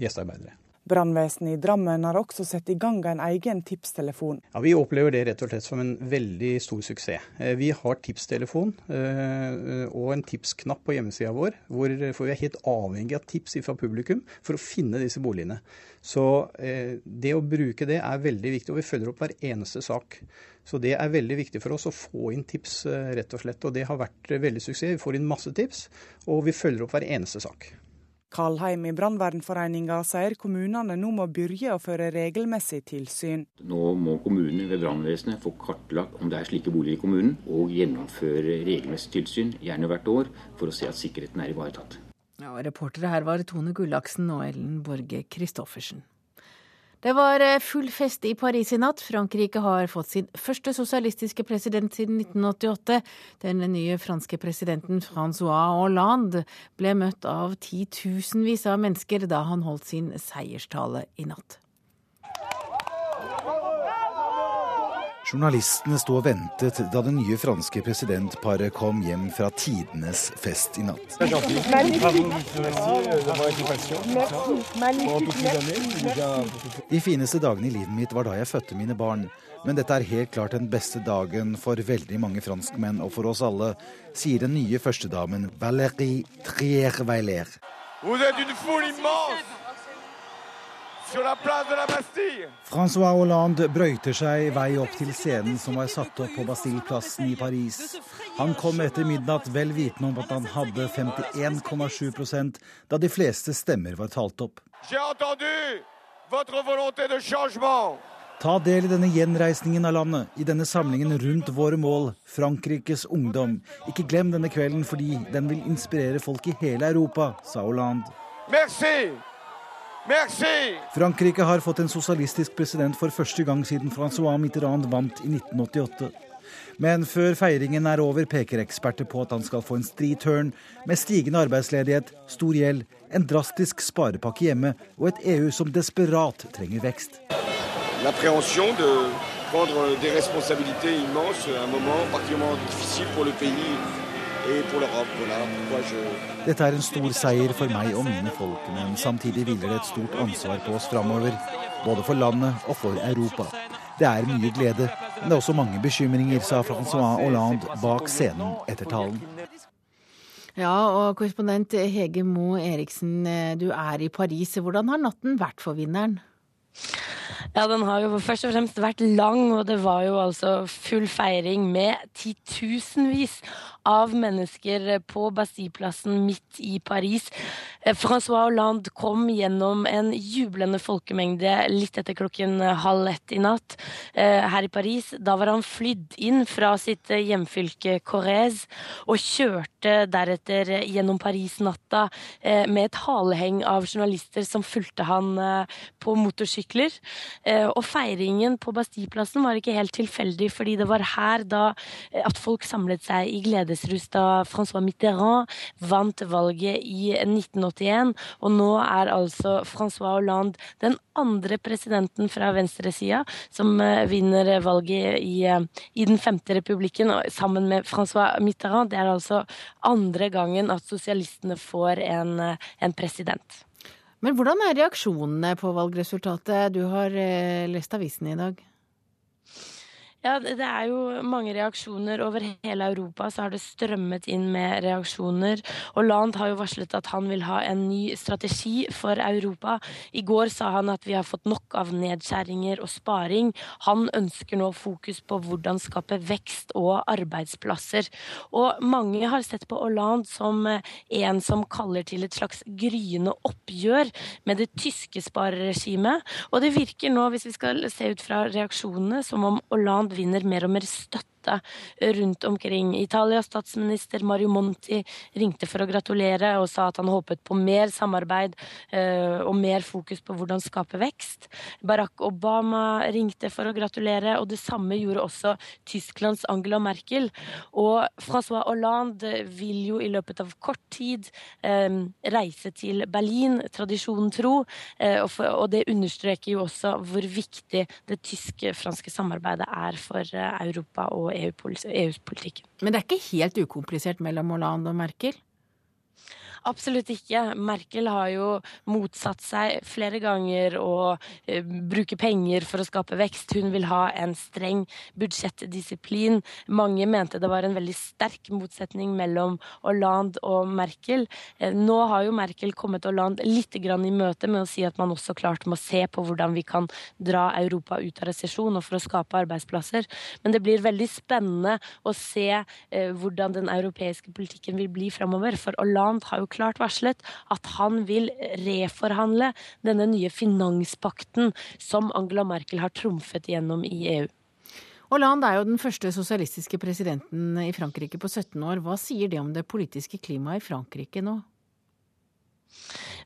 gjestearbeidere. Brannvesenet i Drammen har også satt i gang en egen tipstelefon. Ja, Vi opplever det rett og slett som en veldig stor suksess. Eh, vi har tipstelefon eh, og en tipsknapp på hjemmesida vår, hvor vi er helt avhengig av tips fra publikum for å finne disse boligene. Så eh, det å bruke det er veldig viktig, og vi følger opp hver eneste sak. Så det er veldig viktig for oss å få inn tips, rett og slett. Og det har vært veldig suksess. Vi får inn masse tips, og vi følger opp hver eneste sak. Kalheim i Brannvernforeninga sier kommunene nå må begynne å føre regelmessig tilsyn. Nå må kommunene ved brannvesenet få kartlagt om det er slike boliger i kommunen, og gjennomføre regelmessig tilsyn, gjerne hvert år, for å se at sikkerheten er ivaretatt. Ja, reportere her var Tone Gullaksen og Ellen Borge Christoffersen. Det var eh, full fest i Paris i natt. Frankrike har fått sin første sosialistiske president siden 1988. Den nye franske presidenten Francois Hollande ble møtt av titusenvis av mennesker da han holdt sin seierstale i natt. Journalistene sto og ventet da det nye franske presidentparet kom hjem fra tidenes fest i natt. De fineste dagene i livet mitt var da jeg fødte mine barn. Men dette er helt klart den beste dagen for veldig mange franskmenn og for oss alle, sier den nye førstedamen Valérie Trier-Weiler. Vous êtes une foule immense! Francois Hollande brøyter seg vei opp til scenen som var satt opp på Bastilleplassen i Paris. Han kom etter midnatt vel vitende om at han hadde 51,7% da de fleste stemmer var talt opp. Ta del i denne gjenreisningen av landet, i denne samlingen rundt våre mål, Frankrikes ungdom. Ikke glem denne kvelden fordi den vil inspirere folk i hele Europa, sa Hollande. Merci! Merci! Frankrike har fått en sosialistisk president for første gang siden Francois Mitterrand vant i 1988. Men før feiringen er over, peker eksperter på at han skal få en stri turn med stigende arbeidsledighet, stor gjeld, en drastisk sparepakke hjemme og et EU som desperat trenger vekst. L'appréhension de prendre des responsabilités immenses, un moment particulièrement difficile pour le pays dette er en stor seier for meg og mine folk, men samtidig hviler det et stort ansvar på oss framover. Både for landet og for Europa. Det er mye glede, men det er også mange bekymringer, sa Francois Hollande bak scenen etter talen. Ja, og korrespondent Hege Moe Eriksen, du er i Paris. Hvordan har natten vært for vinneren? Ja, den har jo først og fremst vært lang, og det var jo altså full feiring med titusenvis av mennesker på Bastilleplassen midt i Paris. Eh, Francois Hollande kom gjennom en jublende folkemengde litt etter klokken halv ett i natt eh, her i Paris. Da var han flydd inn fra sitt hjemfylke Corrèze og kjørte deretter gjennom Paris-natta eh, med et haleheng av journalister som fulgte han på motorsykler. Og feiringen på Bastilleplassen var ikke helt tilfeldig, fordi det var her da at folk samlet seg i gledesrus da Francois Mitterrand vant valget i 1981. Og nå er altså Francois Hollande den andre presidenten fra venstresida som vinner valget i, i Den femte republikken sammen med Francois Mitterrand. Det er altså andre gangen at sosialistene får en, en president. Men hvordan er reaksjonene på valgresultatet? Du har eh, lest avisen i dag. Ja, det er jo mange reaksjoner. Over hele Europa så har det strømmet inn med reaksjoner. Hollande har jo varslet at han vil ha en ny strategi for Europa. I går sa han at vi har fått nok av nedskjæringer og sparing. Han ønsker nå fokus på hvordan skape vekst og arbeidsplasser. Og mange har sett på Hollande som en som kaller til et slags gryende oppgjør med det tyske spareregimet. Og det virker nå, hvis vi skal se ut fra reaksjonene, som om Hollande vinner mer og mer støtte støtte rundt omkring. Italias statsminister Mario Monti ringte for å gratulere og sa at han håpet på mer samarbeid eh, og mer fokus på hvordan skape vekst. Barack Obama ringte for å gratulere, og det samme gjorde også Tysklands Angela Merkel. Og Francois Hollande vil jo i løpet av kort tid eh, reise til Berlin, tradisjonen tro, eh, og det understreker jo også hvor viktig det tyske-franske samarbeidet er for Europa og EUs politikk. Men det er ikke helt ukomplisert mellom Hollande og Merkel? Absolutt ikke. Merkel har jo motsatt seg flere ganger å eh, bruke penger for å skape vekst. Hun vil ha en streng budsjettdisiplin. Mange mente det var en veldig sterk motsetning mellom Hollande og Merkel. Eh, nå har jo Merkel kommet Hollande litt i møte med å si at man også klart må se på hvordan vi kan dra Europa ut av resesjon og for å skape arbeidsplasser. Men det blir veldig spennende å se eh, hvordan den europeiske politikken vil bli framover. For Hollande har jo klart varslet at han vil reforhandle denne nye finanspakten som Angela Merkel har trumfet gjennom i EU. Hollande er jo den første sosialistiske presidenten i Frankrike på 17 år. Hva sier det om det politiske klimaet i Frankrike nå?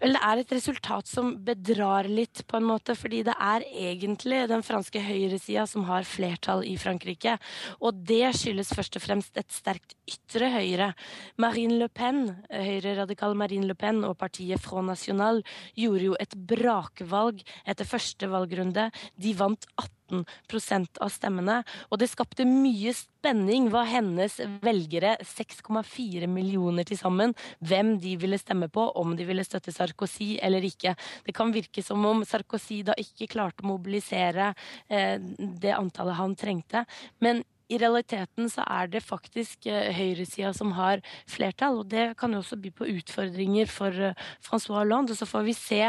Vel, det er et resultat som bedrar litt, på en måte, fordi det er egentlig den franske høyresida som har flertall i Frankrike. Og det skyldes først og fremst et sterkt ytre høyre. Marine Le Pen, høyreradikal Marine Le Pen og partiet Front National gjorde jo et brakvalg etter første valgrunde. De vant 18 18 av stemmene. Og det skapte mye spenning hva hennes velgere, 6,4 millioner til sammen, hvem de ville stemme på, om de ville støtte Sarkozy eller ikke. Det kan virke som om Sarkozy da ikke klarte å mobilisere eh, det antallet han trengte. Men i realiteten så er det faktisk eh, høyresida som har flertall. Og det kan jo også by på utfordringer for eh, Francois Hollande. Og så får vi se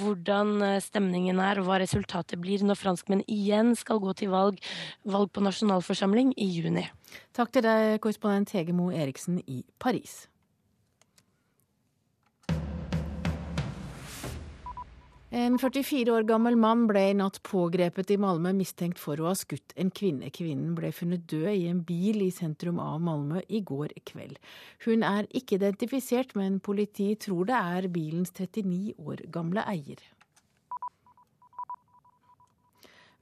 hvordan eh, stemningen er og hva resultatet blir når franskmenn igjen skal gå til valg, valg på nasjonalforsamling i juni. Takk til deg, korrespondent Hege Moe Eriksen i Paris. En 44 år gammel mann ble i natt pågrepet i Malmö mistenkt for å ha skutt en kvinne. Kvinnen ble funnet død i en bil i sentrum av Malmö i går kveld. Hun er ikke identifisert, men politiet tror det er bilens 39 år gamle eier.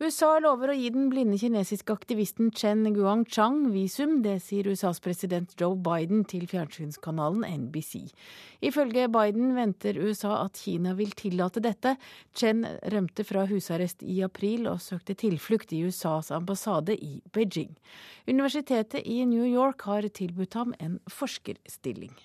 USA lover å gi den blinde kinesiske aktivisten Chen Guangchang visum. Det sier USAs president Joe Biden til fjernsynskanalen NBC. Ifølge Biden venter USA at Kina vil tillate dette. Chen rømte fra husarrest i april og søkte tilflukt i USAs ambassade i Beijing. Universitetet i New York har tilbudt ham en forskerstilling.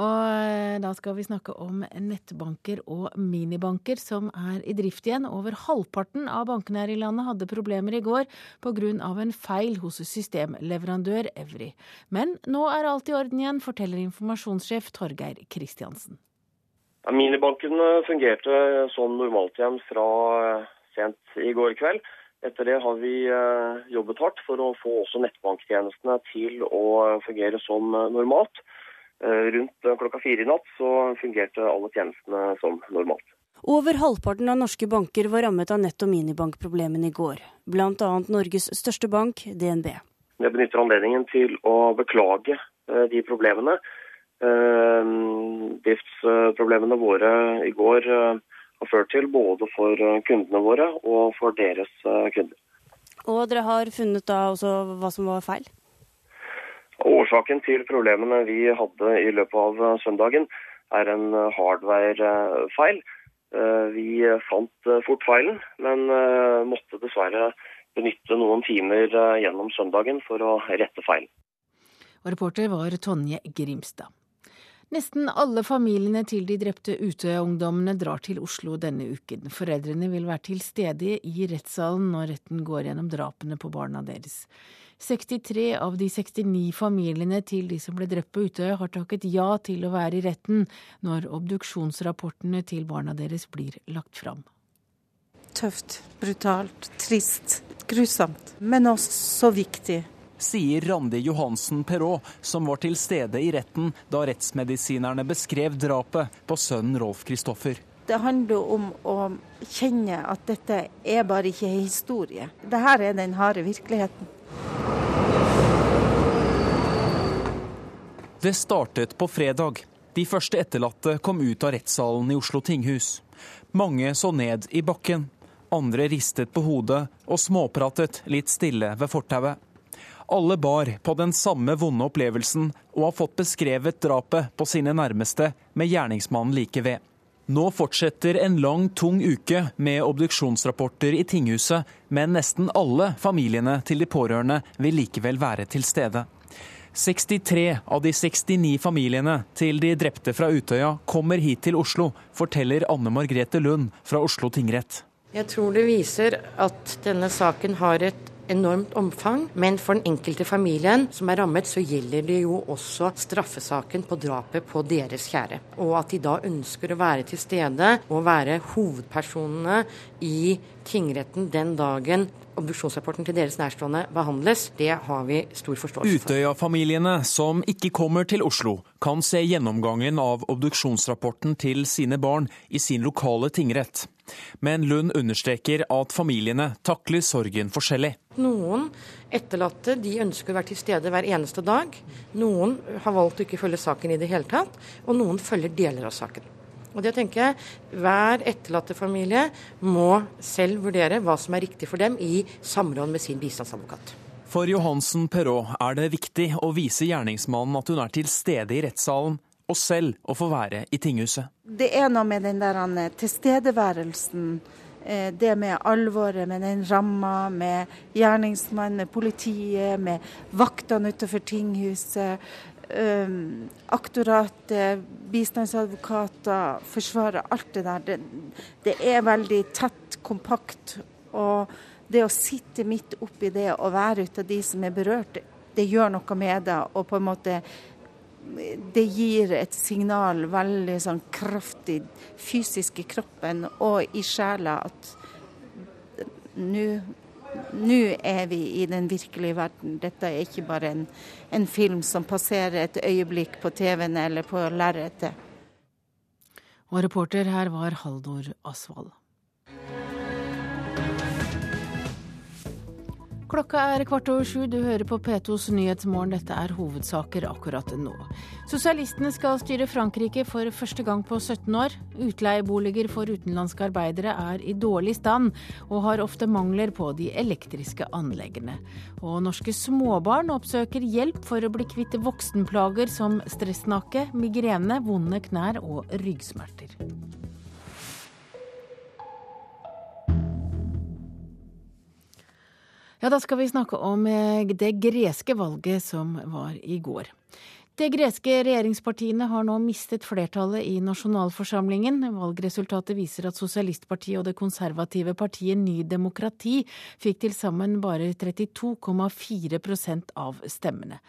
Og eh, da skal vi snakke om nettbanker og minibanker som er i drift igjen. Over halvparten av bankene her i landet hadde problemer i går pga. en feil hos systemleverandør Evry. Men nå er alt i orden igjen, forteller informasjonssjef Torgeir Kristiansen. Ja, minibankene fungerte som normalt igjen fra eh, sent i går kveld. Etter det har vi eh, jobbet hardt for å få også nettbanktjenestene til å fungere som normalt. Eh, rundt eh, klokka fire i natt så fungerte alle tjenestene som normalt. Over halvparten av norske banker var rammet av nett- og minibankproblemene i går. Bl.a. Norges største bank, DNB. Jeg benytter anledningen til å beklage eh, de problemene. Driftsproblemene våre i går har ført til både for kundene våre og for deres kunder. Og dere har funnet da også hva som var feil? Årsaken til problemene vi hadde i løpet av søndagen, er en hardware-feil. Eh, vi fant fort feilen, men eh, måtte dessverre benytte noen timer eh, gjennom søndagen for å rette feilen. Og reporter var Tonje Grimstad. Nesten alle familiene til de drepte Utøya-ungdommene drar til Oslo denne uken. Foreldrene vil være til stede i rettssalen når retten går gjennom drapene på barna deres. 63 av de 69 familiene til de som ble drept på Utøya, har takket ja til å være i retten når obduksjonsrapportene til barna deres blir lagt fram. Tøft, brutalt, trist, grusomt, men også så viktig. Sier Randi Johansen Perrault, som var til stede i retten da rettsmedisinerne beskrev drapet på sønnen Rolf Kristoffer. Det handler om å kjenne at dette er bare ikke historie. Dette er den harde virkeligheten. Det startet på fredag. De første etterlatte kom ut av rettssalen i Oslo tinghus. Mange så ned i bakken. Andre ristet på hodet og småpratet litt stille ved fortauet. Alle bar på den samme vonde opplevelsen og har fått beskrevet drapet på sine nærmeste med gjerningsmannen like ved. Nå fortsetter en lang, tung uke med obduksjonsrapporter i tinghuset, men nesten alle familiene til de pårørende vil likevel være til stede. 63 av de 69 familiene til de drepte fra Utøya kommer hit til Oslo, forteller Anne Margrethe Lund fra Oslo tingrett. Jeg tror det viser at denne saken har et enormt omfang, men for den enkelte familien som er rammet, så gjelder det jo også straffesaken på drapet på deres kjære. Og at de da ønsker å være til stede og være hovedpersonene i tingretten den dagen obduksjonsrapporten til deres nærstående behandles, det har vi stor forståelse for. Utøya-familiene som ikke kommer til Oslo, kan se gjennomgangen av obduksjonsrapporten til sine barn i sin lokale tingrett. Men Lund understreker at familiene takler sorgen forskjellig. Noen etterlatte de ønsker å være til stede hver eneste dag. Noen har valgt å ikke følge saken i det hele tatt, og noen følger deler av saken. Og det tenker jeg, Hver etterlattefamilie må selv vurdere hva som er riktig for dem, i samråd med sin bistandsadvokat. For Johansen Perrault er det viktig å vise gjerningsmannen at hun er til stede i rettssalen, og selv å få være i tinghuset. Det er noe med den der tilstedeværelsen, eh, det med alvoret, med den ramma, med gjerningsmannen, med politiet, med vaktene utenfor tinghuset um, aktoratet, bistandsadvokater, forsvaret, alt det der. Det, det, er veldig tett, kompakt. Og det å sitte midt oppi det og være ut av de som er berørt, det gjør noe med deg. Og på en måte det gir et signal veldig sånn kraftig fysisk i kroppen og i sjela at nå nå er vi i den virkelige verden. Dette er ikke bare en, en film som passerer et øyeblikk på TV-en eller på lerretet. Og reporter her var Haldor Asvald. Klokka er kvart over sju, du hører på P2s Nyhetsmorgen. Dette er hovedsaker akkurat nå. Sosialistene skal styre Frankrike for første gang på 17 år. Utleieboliger for utenlandske arbeidere er i dårlig stand, og har ofte mangler på de elektriske anleggene. Og norske småbarn oppsøker hjelp for å bli kvitt voksenplager som stressnakke, migrene, vonde knær og ryggsmerter. Ja, da skal vi snakke om eh, det greske valget som var i går. De greske regjeringspartiene har nå mistet flertallet i nasjonalforsamlingen. Valgresultatet viser at sosialistpartiet og det konservative partiet Ny demokrati fikk til sammen bare 32,4% av stemmene.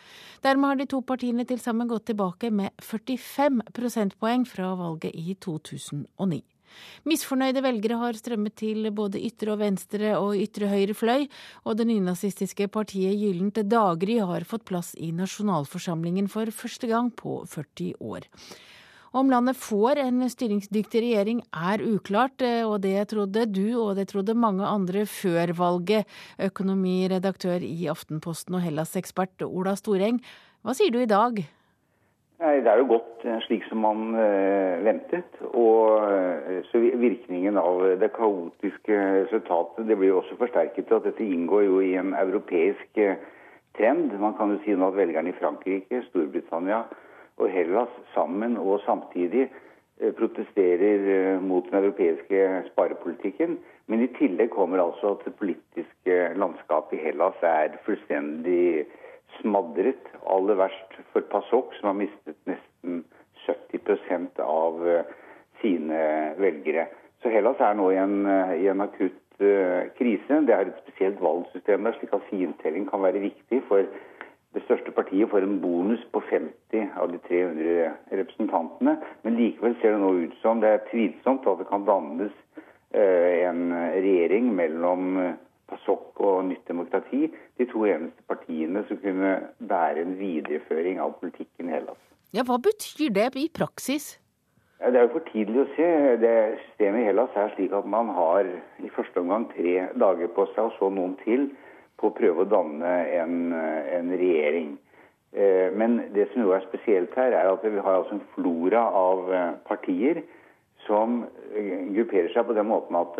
Dermed har de to partiene til sammen gått tilbake med 45 prosentpoeng fra valget i 2009. Misfornøyde velgere har strømmet til både ytre og venstre og ytre høyre fløy, og det nynazistiske partiet Gyllent daggry har fått plass i nasjonalforsamlingen for første gang på 40 år. Om landet får en styringsdyktig regjering er uklart, og det trodde du og det trodde mange andre før valget. Økonomiredaktør i Aftenposten og Hellas-ekspert Ola Storeng, hva sier du i dag? Nei, Det er jo gått eh, slik som man uh, ventet. Og uh, så virkningen av det kaotiske resultatet det blir jo også forsterket at dette inngår jo i en europeisk trend. Man kan jo si nå at velgerne i Frankrike, Storbritannia og Hellas sammen og samtidig protesterer mot den europeiske sparepolitikken. Men i tillegg kommer altså at det politiske landskapet i Hellas er fullstendig smadret. Aller verst for PASOK, som har mistet nesten 70 av eh, sine velgere. Så Hellas er nå i en, eh, i en akutt uh, krise. Det er et spesielt valgsystem der, slik at fintelling kan være viktig. For det største partiet får en bonus på 50 av de 300 representantene. Men likevel ser det nå ut som det er tvilsomt at det kan dannes uh, en regjering mellom PASOK og Nytt demokrati de to eneste partiene som kunne bære en videreføring av politikken i Hellas. Ja, Hva betyr det i praksis? Ja, det er jo for tidlig å se. Det Systemet i Hellas er slik at man har i første omgang tre dager på seg, og så noen til, på å prøve å danne en, en regjering. Eh, men det som jo er spesielt her, er at vi har altså en flora av eh, partier som eh, grupperer seg på den måten at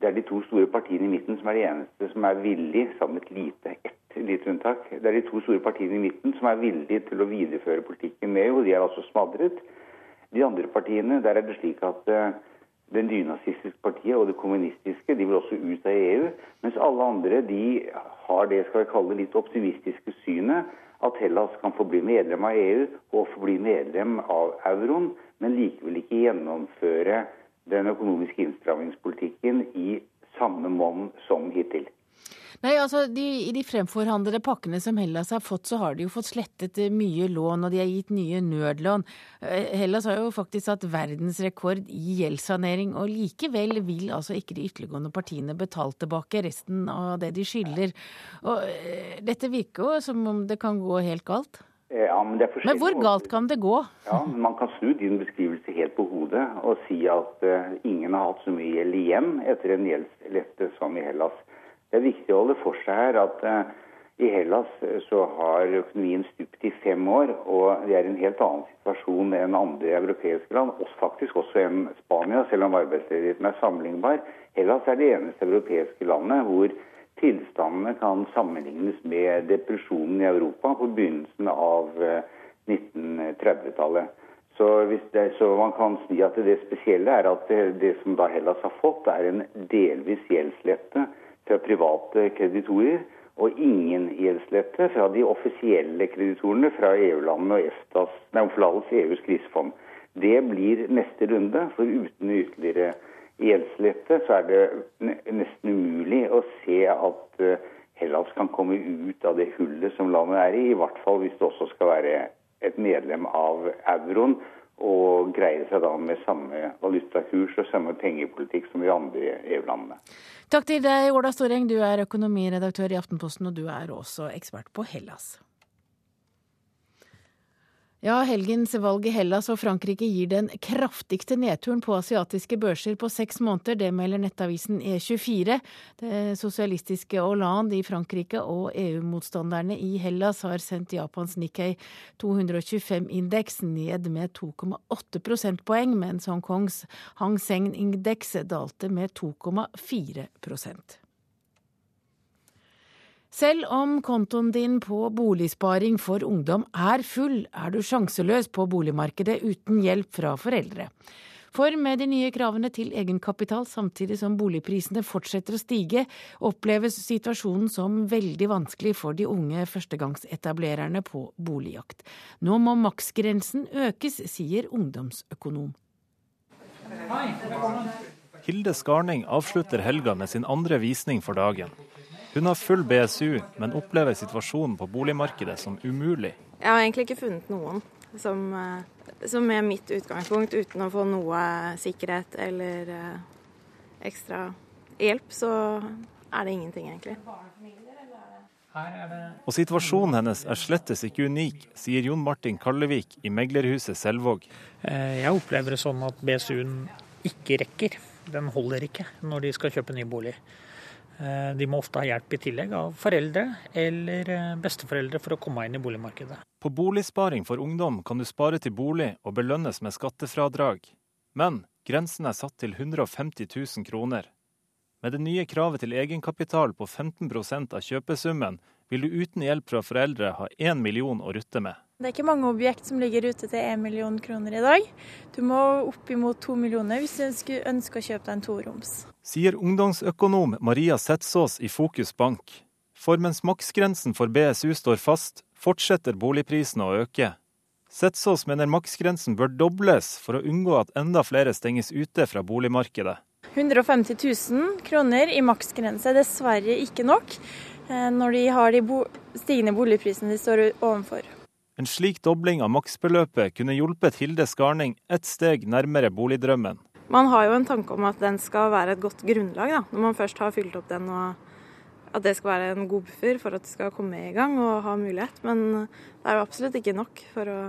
det er de to store partiene i midten som er de eneste som er villige, sammen med et lite, ett lite unntak, det er de to store partiene i midten som er villige til å videreføre politikken med og De er altså smadret. De andre partiene, der er det slik at den det nynazistiske partiet og det kommunistiske de vil også ut av EU. Mens alle andre de har det skal vi kalle litt optimistiske synet at Hellas kan få bli medlem av EU og få bli medlem av euroen, men likevel ikke gjennomføre den økonomiske innstrammingspolitikken i samme monn som hittil. Nei, altså de, I de fremforhandlede pakkene som Hellas har fått, så har de jo fått slettet eh, mye lån, og de har gitt nye nødlån. Eh, Hellas har jo faktisk hatt verdensrekord i gjeldssanering, og likevel vil altså ikke de ytterliggående partiene betale tilbake resten av det de skylder. Og eh, dette virker jo som om det kan gå helt galt? Ja, men, men, hvor galt kan det gå? Ja, Man kan snu din beskrivelse helt på hodet og si at uh, ingen har hatt så mye gjeld igjen etter en gjeldslette som i Hellas. Det er viktig å holde for seg her at uh, i Hellas eh, så har økonomien stupt i fem år, og det er en helt annen situasjon enn andre europeiske land, og faktisk også enn Spania, selv om arbeidsledigheten er sammenlignbar. Hellas er det eneste europeiske landet hvor tilstandene kan sammenlignes med depresjonen i Europa på begynnelsen av 1930-tallet. Eh, så, så, man kan si at det spesielle er at det, det som da Hellas har fått, er en delvis gjeldslette fra private kreditorer, og ingen gjeldslette fra de offisielle kreditorene fra EU-landene og EFTAs, nei, EUs krisefond. Det blir neste runde, for uten ytterligere gjeldslette så er det nesten umulig å se at eh, Hellas kan komme ut av det hullet som landet er i, i hvert fall hvis det også skal være et medlem av euroen og greie seg da med samme valutakurs og samme pengepolitikk som de andre EU-landene. Takk til deg, Ola Storeng, du er økonomiredaktør i Aftenposten, og du er også ekspert på Hellas. Ja, helgens valg i Hellas og Frankrike gir den kraftigste nedturen på asiatiske børser på seks måneder. Det melder nettavisen E24. Det sosialistiske Hollande i Frankrike og EU-motstanderne i Hellas har sendt Japans Nikkei 225-indeks ned med 2,8 prosentpoeng, mens Hongkongs Hang Seng-indeks dalte med 2,4 selv om kontoen din på Boligsparing for ungdom er full, er du sjanseløs på boligmarkedet uten hjelp fra foreldre. For med de nye kravene til egenkapital samtidig som boligprisene fortsetter å stige, oppleves situasjonen som veldig vanskelig for de unge førstegangsetablererne på boligjakt. Nå må maksgrensen økes, sier ungdomsøkonom. Hilde Skarning avslutter helga med sin andre visning for dagen. Hun har full BSU, men opplever situasjonen på boligmarkedet som umulig. Jeg har egentlig ikke funnet noen som, eh, som er mitt utgangspunkt, uten å få noe sikkerhet eller eh, ekstra hjelp, så er det ingenting, egentlig. Og situasjonen hennes er slettes ikke unik, sier Jon Martin Kallevik i meglerhuset Selvåg. Eh, jeg opplever det sånn at BSU-en ikke rekker. Den holder ikke når de skal kjøpe ny bolig. Eh, de må ofte ha hjelp i tillegg av foreldre eller eh, besteforeldre for å komme inn i boligmarkedet. På Boligsparing for ungdom kan du spare til bolig og belønnes med skattefradrag. Men grensen er satt til 150 000 kroner. Med det nye kravet til egenkapital på 15% av kjøpesummen vil du uten hjelp fra foreldre ha 1 million å rutte med. Det er ikke mange objekt som ligger ute til 1 million kroner i dag. Du må opp imot 2 millioner hvis du ønsker å kjøpe deg en toroms. Sier ungdomsøkonom Maria Setsås i Fokus Bank. For mens maksgrensen for BSU står fast, fortsetter boligprisene å øke. Setsås mener maksgrensen bør dobles for å unngå at enda flere stenges ute fra boligmarkedet. 150 000 kroner i maksgrense er dessverre ikke nok eh, når de har de stigende boligprisene de står overfor. En slik dobling av maksbeløpet kunne hjulpet Hilde Skarning et steg nærmere boligdrømmen. Man har jo en tanke om at den skal være et godt grunnlag, da, når man først har fylt opp den. og At det skal være en god buffer for at det skal komme i gang og ha mulighet. Men det er jo absolutt ikke nok for å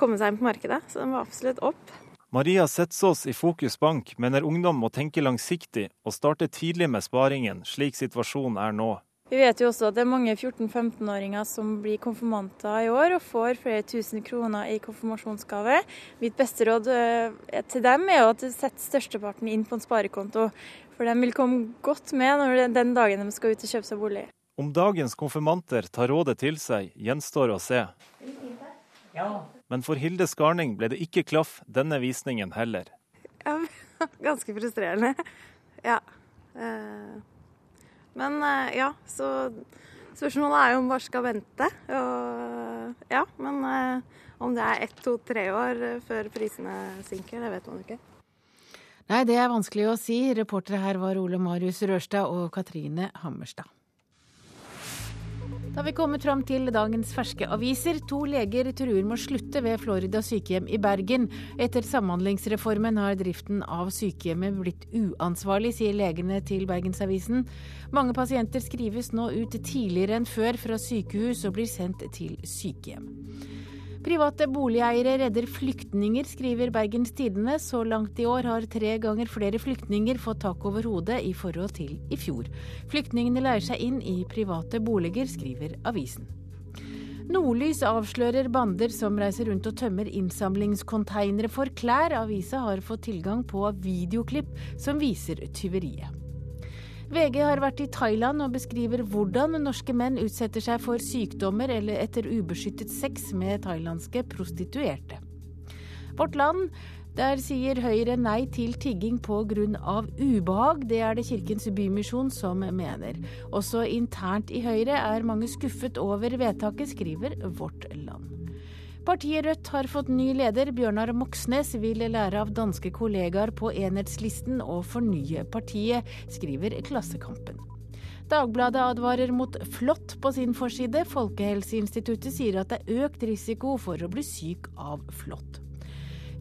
komme seg inn på markedet, så den må absolutt opp. Maria Setsås i Fokus Bank mener ungdom må tenke langsiktig og starte tidlig med sparingen, slik situasjonen er nå. Vi vet jo også at det er mange 14-15-åringer som blir konfirmanter i år og får flere tusen kroner i konfirmasjonsgave. Mitt beste råd eh, til dem er at de setter størsteparten inn på en sparekonto. For de vil komme godt med når den dagen de skal ut og kjøpe seg bolig. Om dagens konfirmanter tar rådet til seg, gjenstår å se. Men for Hilde Skarning ble det ikke klaff denne visningen heller. Ja, ganske frustrerende. Ja. Eh, men eh, ja, så spørsmålet er jo om bare skal vente. Og, ja, men eh, om det er ett, to, tre år før prisene synker, det vet man ikke. Nei, det er vanskelig å si. Reportere her var Ole Marius Rørstad og Katrine Hammerstad. Da har vi kommet fram til dagens ferske aviser. To leger truer med å slutte ved Florida sykehjem i Bergen. Etter samhandlingsreformen har driften av sykehjemmet blitt uansvarlig, sier legene til Bergensavisen. Mange pasienter skrives nå ut tidligere enn før fra sykehus og blir sendt til sykehjem. Private boligeiere redder flyktninger, skriver Bergens Tidende. Så langt i år har tre ganger flere flyktninger fått tak over hodet i forhold til i fjor. Flyktningene leier seg inn i private boliger, skriver avisen. Nordlys avslører bander som reiser rundt og tømmer innsamlingskonteinere for klær. Avisa har fått tilgang på videoklipp som viser tyveriet. VG har vært i Thailand og beskriver hvordan norske menn utsetter seg for sykdommer eller etter ubeskyttet sex med thailandske prostituerte. Vårt Land der sier Høyre nei til tigging pga. ubehag. Det er det Kirkens Bymisjon som mener. Også internt i Høyre er mange skuffet over vedtaket, skriver Vårt Land. Partiet Rødt har fått ny leder. Bjørnar Moxnes vil lære av danske kollegaer på enhetslisten og fornye partiet, skriver Klassekampen. Dagbladet advarer mot flått på sin forside. Folkehelseinstituttet sier at det er økt risiko for å bli syk av flått.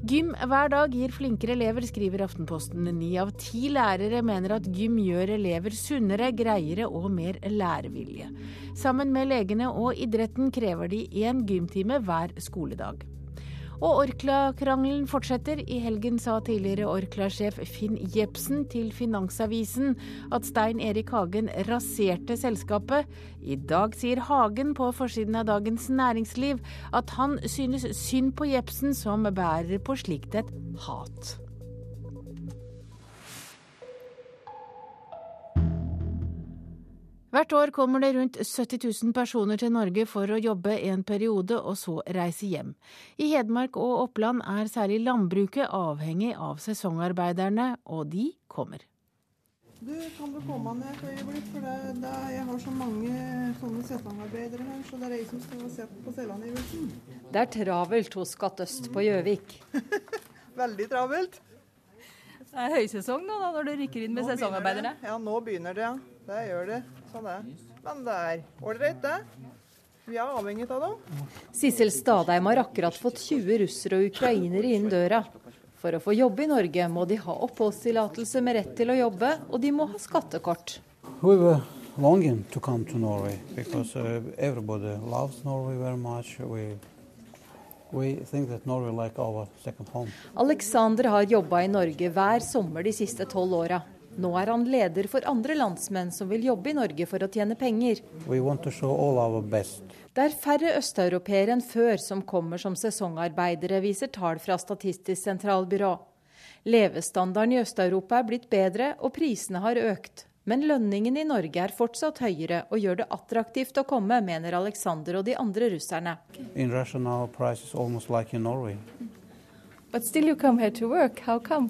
Gym hver dag gir flinkere elever, skriver Aftenposten. Ni av ti lærere mener at gym gjør elever sunnere, greiere og mer lærevilje. Sammen med legene og idretten krever de én gymtime hver skoledag. Og Orkla-krangelen fortsetter. I helgen sa tidligere Orkla-sjef Finn Jepsen til Finansavisen at Stein Erik Hagen raserte selskapet. I dag sier Hagen på forsiden av Dagens Næringsliv at han synes synd på Jepsen som bærer på slikt et hat. Hvert år kommer det rundt 70 000 personer til Norge for å jobbe en periode og så reise hjem. I Hedmark og Oppland er særlig landbruket avhengig av sesongarbeiderne, og de kommer. Du, Kan du komme ned et øyeblikk, for det, det, jeg har så mange sånne sesongarbeidere her, så det er jeg som står og ser på selvangivelsen. Det er travelt hos Skatt øst på Gjøvik. Veldig travelt. Det er høysesong nå, da, når du rykker inn med nå sesongarbeidere? Ja, nå begynner det. ja. Det gjør det. Sånn er Men det er ålreit, det. Vi er avhengig av dem. Sissel Stadheim har akkurat fått 20 russere og ukrainere inn døra. For å få jobbe i Norge må de ha oppholdstillatelse med rett til å jobbe, og de må ha skattekort. We longing to come to Norway because uh, everybody loves Norway very much. We like Alexander har jobba i Norge hver sommer de siste tolv åra. Nå er han leder for andre landsmenn som vil jobbe i Norge for å tjene penger. Det er færre østeuropeere enn før som kommer som sesongarbeidere, viser tall fra Statistisk sentralbyrå. Levestandarden i Øst-Europa er blitt bedre, og prisene har økt. Men lønningen i Norge er fortsatt høyere og gjør det attraktivt å komme, mener Alexander og de andre russerne. Like But still you come here to work. How come?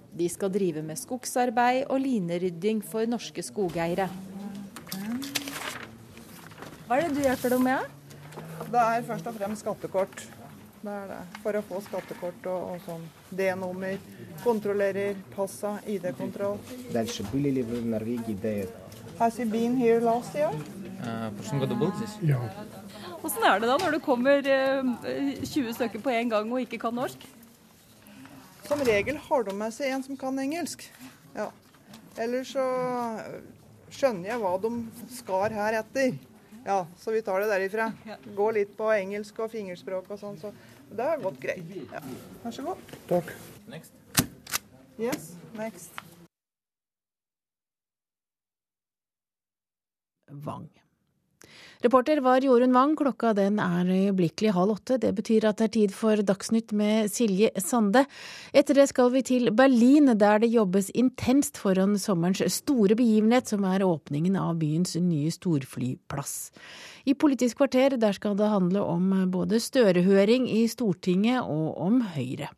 De skal drive med skogsarbeid og linerydding for norske skogeiere. Hva er det du hjelper dem med? Det er først og fremst skattekort. Det er det. For å få skattekort og, og sånn. D-nummer. Kontrollerer passa, ID-kontroll. Has he been here last year? Hvordan er det da når du kommer eh, 20 stykker på en gang og ikke kan norsk? Som regel har de med seg en som kan engelsk. Ja. Eller så skjønner jeg hva de skar her etter. Ja, så vi tar det derifra. Gå litt på engelsk og fingerspråk og sånn. Så det har gått greit. Ja. Vær så god. Takk. Next. Yes, next. Vang. Reporter var Jorunn Wang. Klokka den er øyeblikkelig halv åtte. Det betyr at det er tid for Dagsnytt med Silje Sande. Etter det skal vi til Berlin, der det jobbes intenst foran sommerens store begivenhet, som er åpningen av byens nye storflyplass. I Politisk kvarter der skal det handle om både Støre-høring i Stortinget og om Høyre.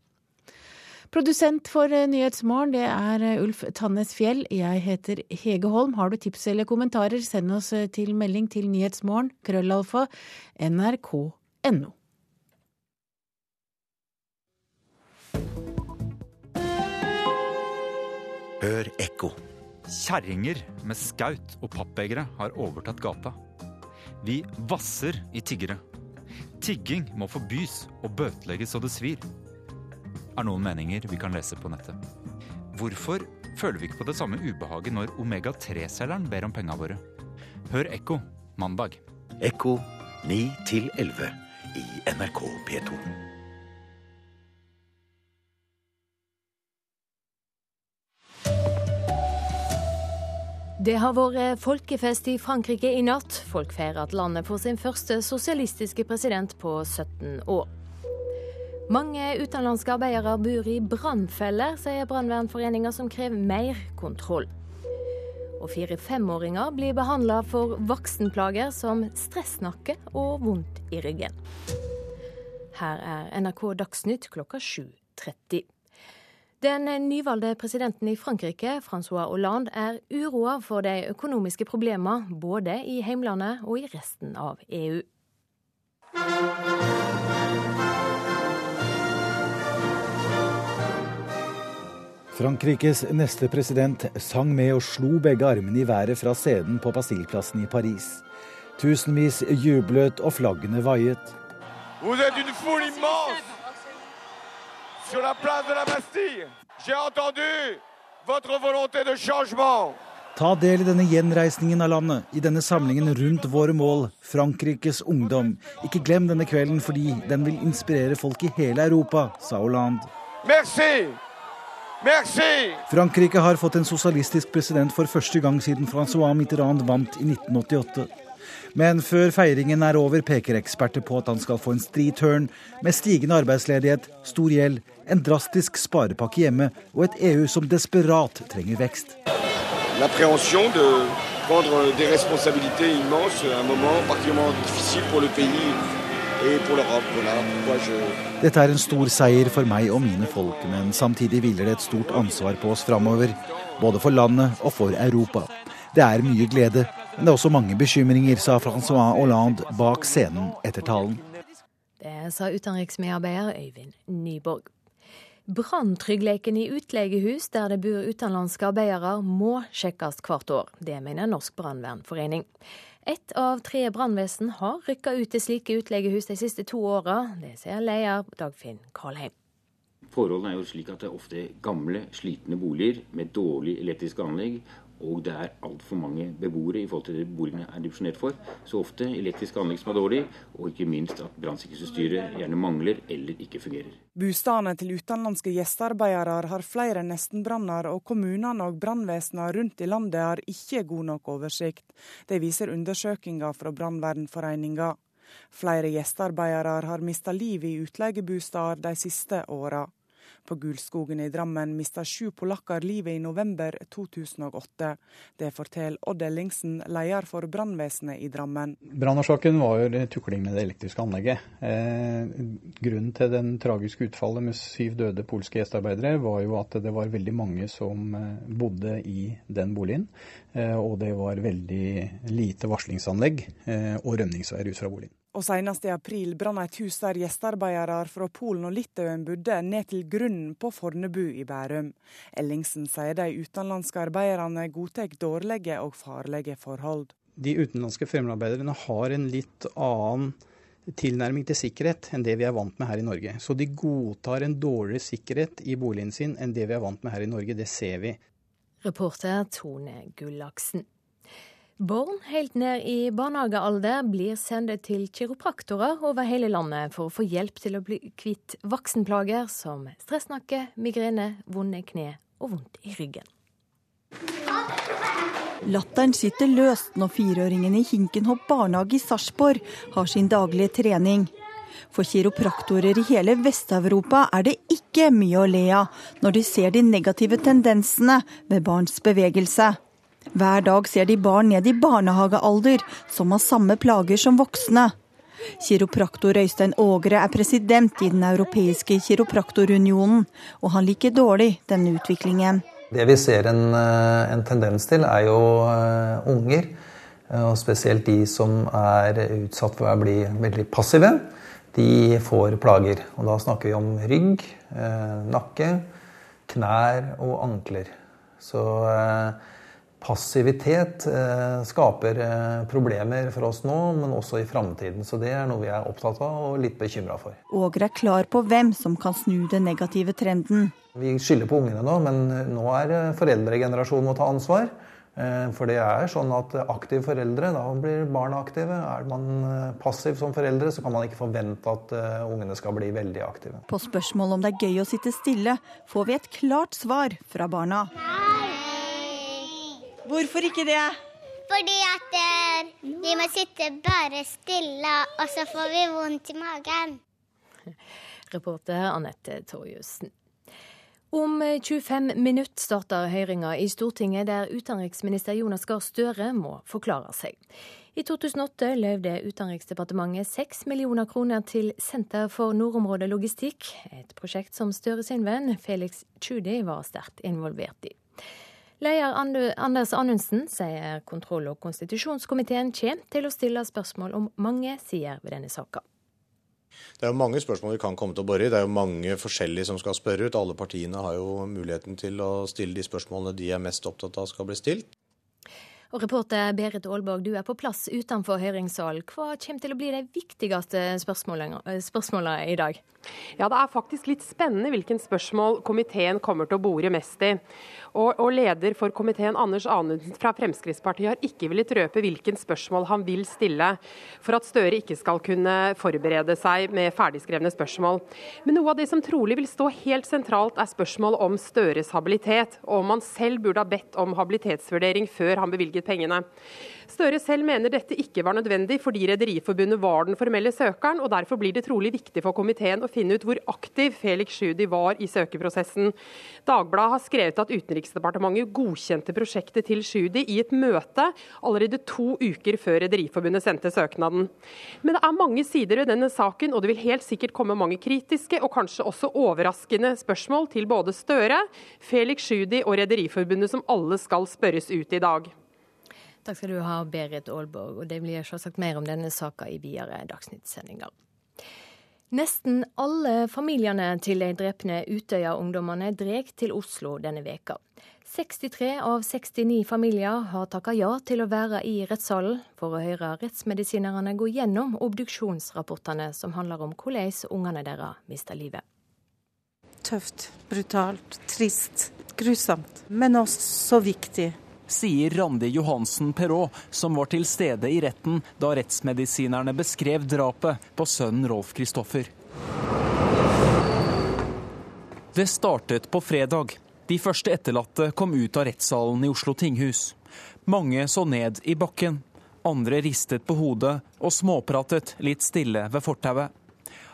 Produsent for eh, Nyhetsmorgen, det er eh, Ulf Tannes Fjell. Jeg heter Hege Holm. Har du tips eller kommentarer, send oss eh, til melding til Nyhetsmorgen, krøllalfa, nrk.no. Hør ekko. Kjerringer med skaut og pappbegre har overtatt gata. Vi vasser i tiggere. Tigging må forbys og bøtelegges så det svir er noen meninger vi kan lese på nettet. Hvorfor føler vi ikke på det samme ubehaget når omega-3-selgeren ber om penga våre? Hør Ekko mandag. Ekko 9 11 i NRK P2. Det har vært folkefest i Frankrike i natt. Folk feirer at landet får sin første sosialistiske president på 17 år. Mange utenlandske arbeidere bor i brannfeller, sier brannvernforeninga, som krever mer kontroll. Og fire-femåringer blir behandla for voksenplager som stressnakke og vondt i ryggen. Her er NRK Dagsnytt klokka 7.30. Den nyvalgte presidenten i Frankrike, Francois Hollande, er uroa for de økonomiske problemene både i heimlandet og i resten av EU. Frankrikes neste president sang med og slo begge armene i været fra scenen på Basilplassen i Paris. Tusenvis jublet og flaggene vaiet. Ta del i denne gjenreisningen av landet, i denne samlingen rundt våre mål, Frankrikes ungdom. Ikke glem denne kvelden fordi den vil inspirere folk i hele Europa, sa Hollande. Merci! Merci! Frankrike har fått en sosialistisk president for første gang siden Francois Mitterrand vant i 1988. Men før feiringen er over, peker eksperter på at han skal få en stri turn med stigende arbeidsledighet, stor gjeld, en drastisk sparepakke hjemme og et EU som desperat trenger vekst. De prendre des responsabilités immenses, un moment particulièrement difficile pour le pays dette er en stor seier for meg og mine folk, men samtidig hviler det et stort ansvar på oss framover. Både for landet og for Europa. Det er mye glede, men det er også mange bekymringer, sa Francois Hollande bak scenen etter talen. Det sa utenriksmedarbeider Øyvind Nyborg. Branntryggleiken i utleiehus der det bor utenlandske arbeidere, må sjekkes hvert år. Det mener Norsk brannvernforening. Ett av tre brannvesen har rykka ut til slike utleiehus de siste to åra. Det sier leder Dagfinn Karlheim. Forholdene er jo slik at det er ofte gamle, slitne boliger med dårlig elektrisk anlegg og det er altfor mange beboere i forhold til det boligene er dimensjonert for. Så ofte elektriske anlegg som er dårlig, og ikke minst at brannsikkerhetsutstyret gjerne mangler eller ikke fungerer. Bostadene til utenlandske gjestearbeidere har flere nestenbranner, og kommunene og brannvesenene rundt i landet har ikke god nok oversikt. Det viser undersøkelser fra Brannvernforeninga. Flere gjestearbeidere har mista livet i utleiebosteder de siste åra. På Gulskogen i Drammen mista sju polakker livet i november 2008. Det forteller Odd Ellingsen, leder for brannvesenet i Drammen. Brannårsaken var jo tukling med det elektriske anlegget. Eh, grunnen til den tragiske utfallet med syv døde polske gjestearbeidere var jo at det var veldig mange som eh, bodde i den boligen. Eh, og det var veldig lite varslingsanlegg eh, og rømningsveier ut fra boligen. Og senest i april brann et hus der gjestearbeidere fra Polen og Litauen bodde, ned til grunnen på Fornebu i Bærum. Ellingsen sier de utenlandske arbeiderne godtar dårlige og farlige forhold. De utenlandske fremmedarbeiderne har en litt annen tilnærming til sikkerhet enn det vi er vant med her i Norge. Så de godtar en dårligere sikkerhet i boligen sin enn det vi er vant med her i Norge. Det ser vi. Reporter Tone Gullaksen. Barn helt ned i barnehagealder blir sendt til kiropraktorer over hele landet for å få hjelp til å bli kvitt voksenplager som stressnakke, migrene, vonde kne og vondt i ryggen. Latteren sitter løst når fireåringen i Hinkenhopp barnehage i Sarpsborg har sin daglige trening. For kiropraktorer i hele Vest-Europa er det ikke mye å le av når de ser de negative tendensene ved barns bevegelse. Hver dag ser de barn ned i barnehagealder som har samme plager som voksne. Kiropraktor Øystein Ågre er president i Den europeiske kiropraktorunionen, og han liker dårlig denne utviklingen. Det vi ser en, eh, en tendens til, er jo uh, unger, og spesielt de som er utsatt for å bli veldig passive. De får plager. Og da snakker vi om rygg, nakke, knær og ankler. Så passivitet skaper problemer for oss nå, men også i framtiden. Så det er noe vi er opptatt av og litt bekymra for. Åger er klar på hvem som kan snu den negative trenden. Vi skylder på ungene nå, men nå er foreldregenerasjonen må ta ansvar. Eh, for det er sånn at aktive foreldre, da blir barna aktive. Er man eh, passiv som foreldre, så kan man ikke forvente at eh, ungene skal bli veldig aktive. På spørsmål om det er gøy å sitte stille, får vi et klart svar fra barna. Nei. Hvorfor ikke det? Fordi at vi må sitte bare stille, og så får vi vondt i magen. Reporter Anette Torjussen. Om 25 minutter starter høringa i Stortinget der utenriksminister Jonas Gahr Støre må forklare seg. I 2008 løyvde Utenriksdepartementet 6 millioner kroner til Senter for nordområdelogistikk, et prosjekt som Støre sin venn Felix Tschudi var sterkt involvert i. Leder Anders Anundsen sier kontroll- og konstitusjonskomiteen kommer til å stille spørsmål om mange sider ved denne saka. Det er jo mange spørsmål vi kan komme til å bore i. Det er jo mange forskjellige som skal spørre ut. Alle partiene har jo muligheten til å stille de spørsmålene de er mest opptatt av skal bli stilt. Og Reporter Berit Aalborg, du er på plass utenfor høringssalen. Hva kommer til å bli de viktigste spørsmålene i dag? Ja, Det er faktisk litt spennende hvilken spørsmål komiteen kommer til å bore mest i. Og, og Leder for komiteen, Anders Anundsen fra Fremskrittspartiet, har ikke villet røpe hvilken spørsmål han vil stille, for at Støre ikke skal kunne forberede seg med ferdigskrevne spørsmål. Men noe av det som trolig vil stå helt sentralt, er spørsmål om Støres habilitet, og om han selv burde ha bedt om habilitetsvurdering før han bevilget pengene. Støre selv mener dette ikke var nødvendig fordi Rederiforbundet var den formelle søkeren, og derfor blir det trolig viktig for komiteen å finne ut hvor aktiv Felix Tschudi var i søkeprosessen. Dagbladet har skrevet at Utenriksdepartementet godkjente prosjektet til Tschudi i et møte allerede to uker før Rederiforbundet sendte søknaden. Men det er mange sider ved denne saken, og det vil helt sikkert komme mange kritiske og kanskje også overraskende spørsmål til både Støre, Felix Tschudi og Rederiforbundet, som alle skal spørres ut i dag. Takk skal du ha, Berit Aalborg. Og det blir selvsagt mer om denne saka i videre Dagsnytt-sendinger. Nesten alle familiene til de drepne Utøya-ungdommene dreg til Oslo denne veka. 63 av 69 familier har takka ja til å være i rettssalen for å høre rettsmedisinerne gå gjennom obduksjonsrapportene som handler om hvordan ungene deres mista livet. Tøft, brutalt, trist, grusomt, men også så viktig sier Randi Johansen Perrault, som var til stede i retten da rettsmedisinerne beskrev drapet på sønnen Rolf Kristoffer. Det startet på fredag. De første etterlatte kom ut av rettssalen i Oslo tinghus. Mange så ned i bakken. Andre ristet på hodet og småpratet litt stille ved fortauet.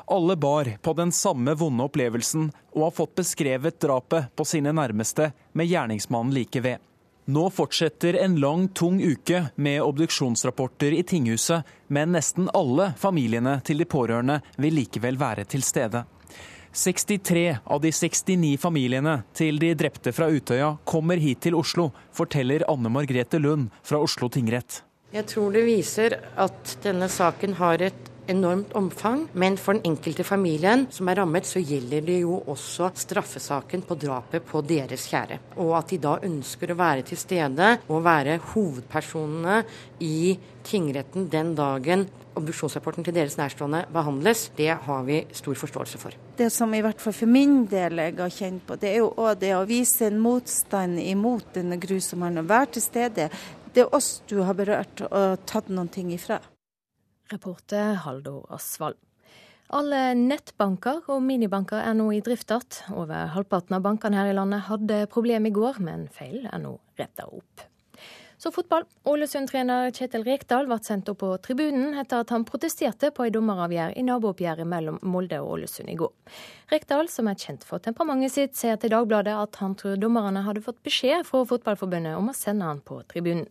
Alle bar på den samme vonde opplevelsen og har fått beskrevet drapet på sine nærmeste med gjerningsmannen like ved. Nå fortsetter en lang, tung uke med obduksjonsrapporter i tinghuset, men nesten alle familiene til de pårørende vil likevel være til stede. 63 av de 69 familiene til de drepte fra Utøya kommer hit til Oslo, forteller Anne Margrethe Lund fra Oslo tingrett. Jeg tror det viser at denne saken har et enormt omfang. Men for den enkelte familien som er rammet, så gjelder det jo også straffesaken på drapet på deres kjære. Og at de da ønsker å være til stede og være hovedpersonene i tingretten den dagen obduksjonsrapporten til deres nærstående behandles, det har vi stor forståelse for. Det som i hvert fall for min del jeg har kjent på, det er jo òg det å vise en motstand imot denne grusomheten. Være til stede. Det er oss du har berørt og tatt noen ting ifra. Reporter Haldor Asvald. Alle nettbanker og minibanker er nå i drift igjen. Over halvparten av bankene her i landet hadde problemer i går, men feil er nå retta opp. Så fotball. Ålesund-trener Kjetil Rekdal ble sendt opp på tribunen etter at han protesterte på en dommeravgjør i nabooppgjøret mellom Molde og Ålesund i går. Rekdal, som er kjent for temperamentet sitt, sier til Dagbladet at han tror dommerne hadde fått beskjed fra Fotballforbundet om å sende han på tribunen.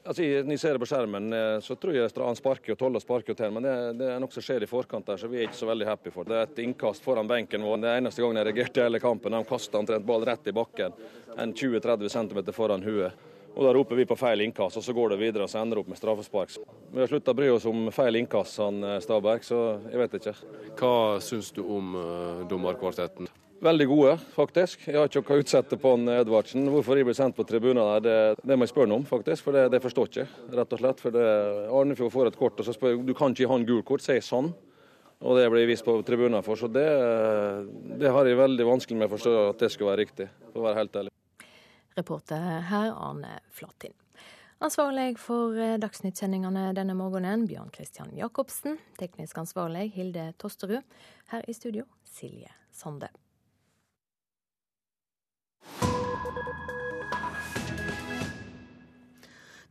Altså, jeg ser det på skjermen, eh, så tror jeg han sparker og Tolle sparker til, men det, det er noe som skjer i forkant der, så vi er ikke så veldig happy for det. Er et innkast foran benken vår. Det eneste gangen jeg reagerte i hele kampen. De kasta omtrent ball rett i bakken, en 20-30 cm foran huet. Og Da roper vi på feil innkast, og så går det videre og så ender opp med straffespark. Vi har slutta å bry oss om feil innkast, han eh, Stabæk, så jeg vet ikke. Hva syns du om uh, dommerkvartetten? Veldig gode, faktisk. Jeg har ikke noe å utsette på han Edvardsen. Hvorfor jeg blir sendt på tribunen det, det må jeg spørre ham om, faktisk. For det, det forstår jeg ikke, rett og slett. For det, Arnefjord får et kort, og så spør jeg du kan ikke gi han gult kort. Sier sånn. Og det blir vist på tribunen for. Så det, det har jeg veldig vanskelig med å forstå at det skulle være riktig, for å være helt ærlig. Reporter her Arne Flatin. Ansvarlig for dagsnyttsendingene denne morgenen, Bjørn Christian Jacobsen. Teknisk ansvarlig, Hilde Tosterud. Her i studio, Silje Sande.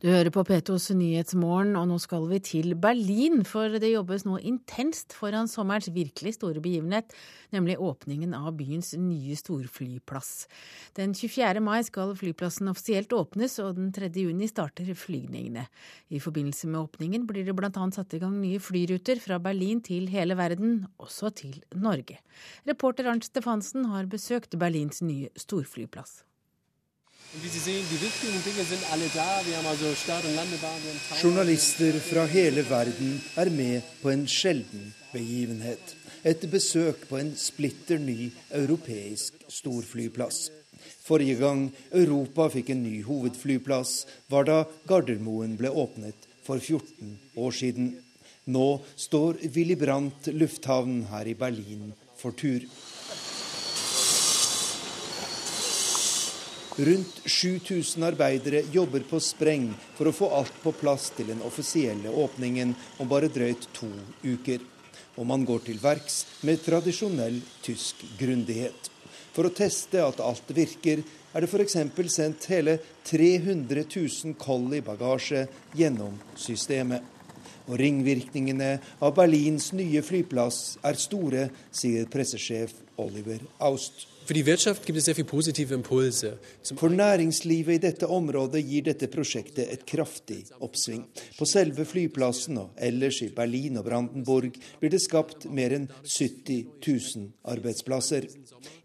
Du hører på P2s Nyhetsmorgen, og nå skal vi til Berlin. For det jobbes nå intenst foran sommerens virkelig store begivenhet, nemlig åpningen av byens nye storflyplass. Den 24. mai skal flyplassen offisielt åpnes, og den 3. juni starter flygningene. I forbindelse med åpningen blir det bl.a. satt i gang nye flyruter fra Berlin til hele verden, også til Norge. Reporter Arnt Stefansen har besøkt Berlins nye storflyplass. Journalister fra hele verden er med på en sjelden begivenhet. Et besøk på en splitter ny europeisk storflyplass. Forrige gang Europa fikk en ny hovedflyplass, var da Gardermoen ble åpnet for 14 år siden. Nå står Willy Brandt lufthavn her i Berlin for tur. Rundt 7000 arbeidere jobber på spreng for å få alt på plass til den offisielle åpningen om bare drøyt to uker. Og man går til verks med tradisjonell tysk grundighet. For å teste at alt virker, er det f.eks. sendt hele 300 000 koll i bagasje gjennom systemet. Og ringvirkningene av Berlins nye flyplass er store, sier pressesjef Oliver Aust. For næringslivet i dette området gir dette prosjektet et kraftig oppsving. På selve flyplassen og ellers i Berlin og Brandenburg blir det skapt mer enn 70 000 arbeidsplasser.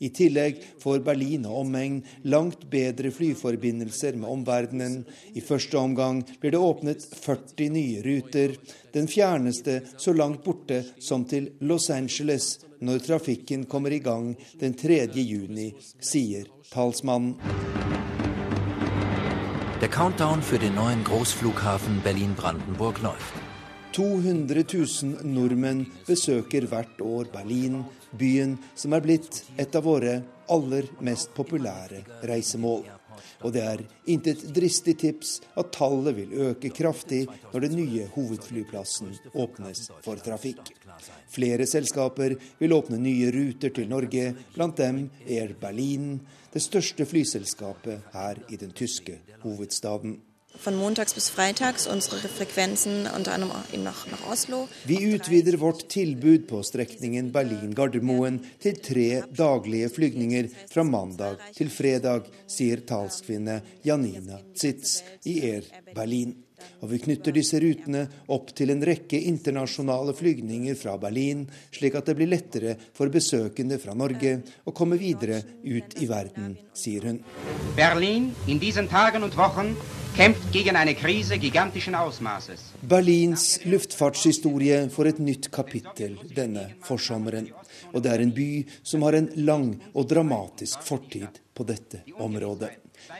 I tillegg får Berlin og omegn langt bedre flyforbindelser med omverdenen. I første omgang blir det åpnet 40 nye ruter, den fjerneste så langt borte som til Los Angeles når trafikken kommer i gang den 3. juni, sier talsmannen. Der Countdown für den neuen Großflughafen Berlin-Brandenburg läuft. 200 000 nordmenn besøker hvert år Berlin, byen som er blitt et av våre aller mest populære reisemål. Og det er intet dristig tips at tallet vil øke kraftig når den nye hovedflyplassen åpnes for trafikk. Flere selskaper vil åpne nye ruter til Norge, blant dem Air Berlin, det største flyselskapet her i den tyske hovedstaden. Vi utvider vårt tilbud på strekningen Berlin-Gardermoen til tre daglige flygninger fra mandag til fredag, sier talskvinne Janina Zitz i Air Berlin. Og vi knytter disse rutene opp til en rekke internasjonale flygninger fra Berlin, slik at det blir lettere for besøkende fra Norge å komme videre ut i verden, sier hun. Berlin in diesen Tagen und Wochen kämpft gegen eine Krise gigantischen Ausmaßes. Berlins luftfartshistorie får et nytt kapittel denne forsommeren. Og det er en by som har en lang og dramatisk fortid på dette området.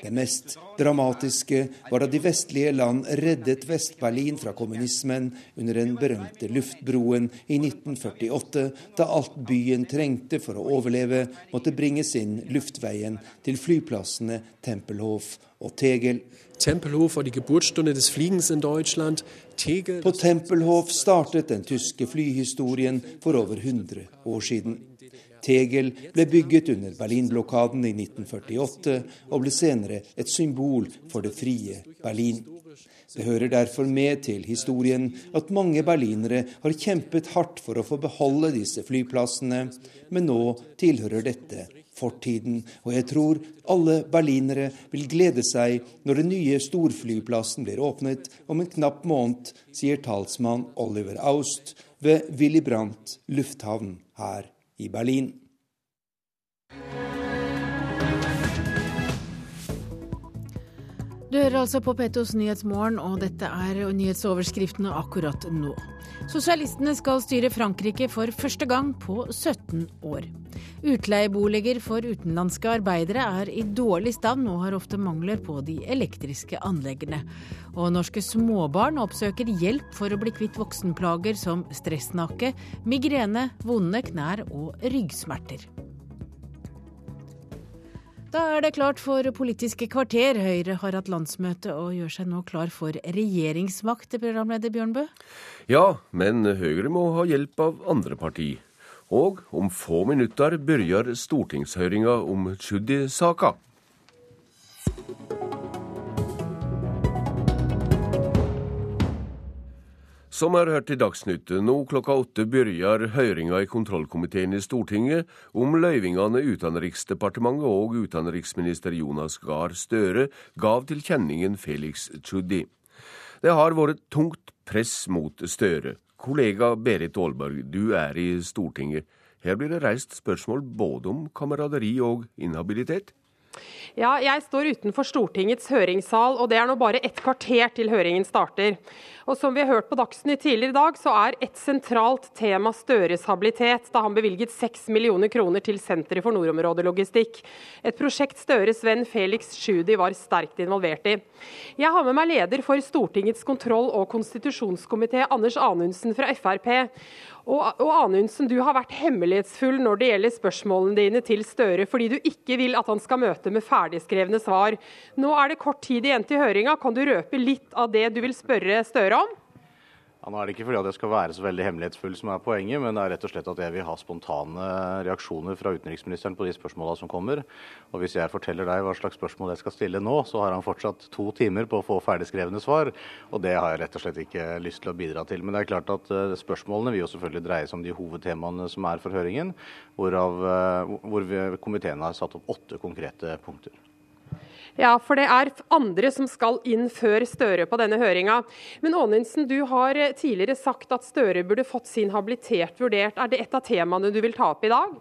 Det mest dramatiske var da de vestlige land reddet Vest-Berlin fra kommunismen under den berømte luftbroen i 1948, da alt byen trengte for å overleve, måtte bringes inn luftveien til flyplassene Tempelhof og Tegel. Tempelhof og die Geburtsstunde des Fliegens in Deutschland. Tegel På Tempelhof startet den tyske flyhistorien for over 100 år siden. Tegel ble bygget under Berlinblokaden i 1948 og ble senere et symbol for det frie Berlin. Det hører derfor med til historien at mange berlinere har kjempet hardt for å få beholde disse flyplassene, men nå tilhører dette fortiden. Og jeg tror alle berlinere vil glede seg når den nye storflyplassen blir åpnet om en knapp måned, sier talsmann Oliver Aust ved Willy Brandt lufthavn her i Berlin. Du hører altså på Petos Nyhetsmorgen, og dette er nyhetsoverskriftene akkurat nå. Sosialistene skal styre Frankrike for første gang på 17 år. Utleieboliger for utenlandske arbeidere er i dårlig stand og har ofte mangler på de elektriske anleggene. Og norske småbarn oppsøker hjelp for å bli kvitt voksenplager som stressnake, migrene, vonde knær og ryggsmerter. Da er det klart for Politiske kvarter. Høyre har hatt landsmøte og gjør seg nå klar for regjeringsmakt, programleder Bjørnbø? Ja, men Høyre må ha hjelp av andre parti. Og om få minutter begynner stortingshøringa om Tschudi-saka. Som er hørt i Dagsnytt, nå klokka åtte begynner høringa i kontrollkomiteen i Stortinget om løyvingene Utenriksdepartementet og utenriksminister Jonas Gahr Støre gav til kjenningen Felix Tschudi. Det har vært tungt press mot Støre. Kollega Berit Aalberg, du er i Stortinget. Her blir det reist spørsmål både om kameraderi og inhabilitet? Ja, jeg står utenfor Stortingets høringssal, og det er nå bare et kvarter til høringen starter. Og som vi har hørt på Dagsnytt tidligere i dag, så er et sentralt tema Støres habilitet, da han bevilget 6 millioner kroner til Senteret for nordområdelogistikk. Et prosjekt Støres venn Felix Tschudi var sterkt involvert i. Jeg har med meg leder for Stortingets kontroll- og konstitusjonskomité, Anders Anundsen fra Frp. Og, og Anundsen, du har vært hemmelighetsfull når det gjelder spørsmålene dine til Støre, fordi du ikke vil at han skal møte med ferdigskrevne svar. Nå er det kort tid igjen til høringa. Kan du røpe litt av det du vil spørre Støre om? Ja, nå er det ikke fordi at jeg skal være så veldig hemmelighetsfull som er poenget, men det er rett og slett at jeg vil ha spontane reaksjoner fra utenriksministeren på de spørsmåla som kommer. Og hvis jeg forteller deg hva slags spørsmål jeg skal stille nå, så har han fortsatt to timer på å få ferdigskrevne svar. Og det har jeg rett og slett ikke lyst til å bidra til. Men det er klart at eh, spørsmålene vil jo selvfølgelig dreie seg om de hovedtemaene som er for høringen, hvorav, eh, hvor komiteen har satt opp åtte konkrete punkter. Ja, for det er andre som skal inn før Støre på denne høringa. Men Aanensen, du har tidligere sagt at Støre burde fått sin habilitet vurdert. Er det et av temaene du vil ta opp i dag?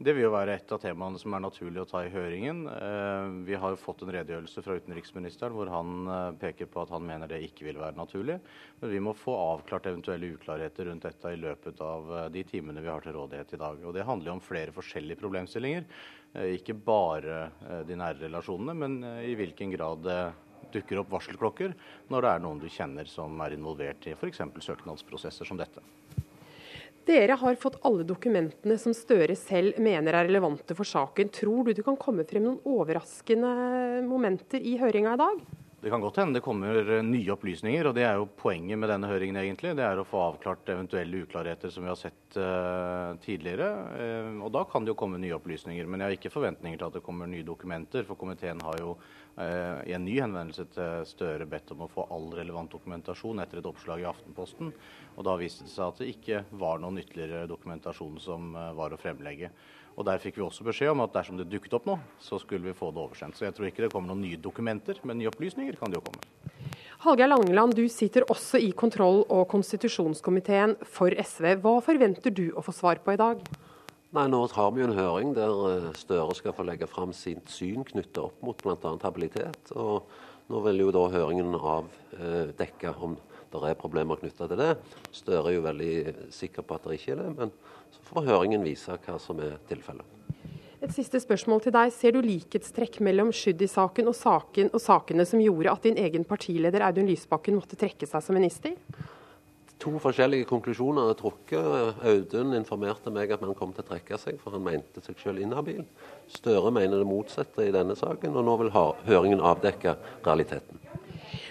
Det vil jo være et av temaene som er naturlig å ta i høringen. Eh, vi har jo fått en redegjørelse fra utenriksministeren hvor han eh, peker på at han mener det ikke vil være naturlig. Men vi må få avklart eventuelle uklarheter rundt dette i løpet av eh, de timene vi har til rådighet i dag. Og Det handler jo om flere forskjellige problemstillinger. Ikke bare de nære relasjonene, men i hvilken grad det dukker opp varselklokker når det er noen du kjenner som er involvert i f.eks. søknadsprosesser som dette. Dere har fått alle dokumentene som Støre selv mener er relevante for saken. Tror du det kan komme frem noen overraskende momenter i høringa i dag? Det kan godt hende det kommer eh, nye opplysninger, og det er jo poenget med denne høringen. egentlig. Det er å få avklart eventuelle uklarheter som vi har sett uh, tidligere. Uh, og da kan det jo komme nye opplysninger. Men jeg har ikke forventninger til at det kommer nye dokumenter, for komiteen har jo uh, i en ny henvendelse til Støre bedt om å få all relevant dokumentasjon etter et oppslag i Aftenposten. Og da viste det seg at det ikke var noen ytterligere dokumentasjon som var å fremlegge. Og Der fikk vi også beskjed om at dersom det dukket opp noe, så skulle vi få det oversendt. Så jeg tror ikke det kommer noen nye dokumenter, men nye opplysninger kan det jo komme. Hallgeir Langeland, du sitter også i kontroll- og konstitusjonskomiteen for SV. Hva forventer du å få svar på i dag? Nei, Nå har vi jo en høring der eh, Støre skal få legge fram sitt syn knyttet opp mot bl.a. habilitet. og Nå vil jo da høringen avdekke om det er problemer knytta til det. Støre er jo veldig sikker på at det ikke er det. men så får høringen vise hva som er tilfellet. Et siste spørsmål til deg. Ser du likhetstrekk mellom Tschudi-saken og, saken, og sakene som gjorde at din egen partileder Audun Lysbakken måtte trekke seg som minister? To forskjellige konklusjoner er trukket. Audun informerte meg at han kom til å trekke seg, for han mente seg selv inhabil. Støre mener det motsatte i denne saken, og nå vil høringen avdekke realiteten.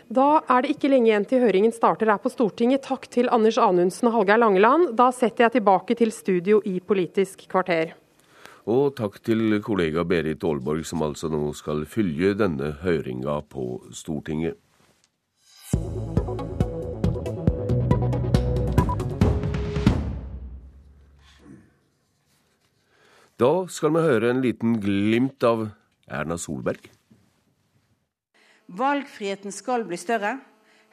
Da er det ikke lenge igjen til høringen starter her på Stortinget. Takk til Anders Anundsen og Hallgeir Langeland. Da setter jeg tilbake til studio i Politisk kvarter. Og takk til kollega Berit Aalborg, som altså nå skal følge denne høringa på Stortinget. Da skal vi høre en liten glimt av Erna Solberg. Valgfriheten skal bli større.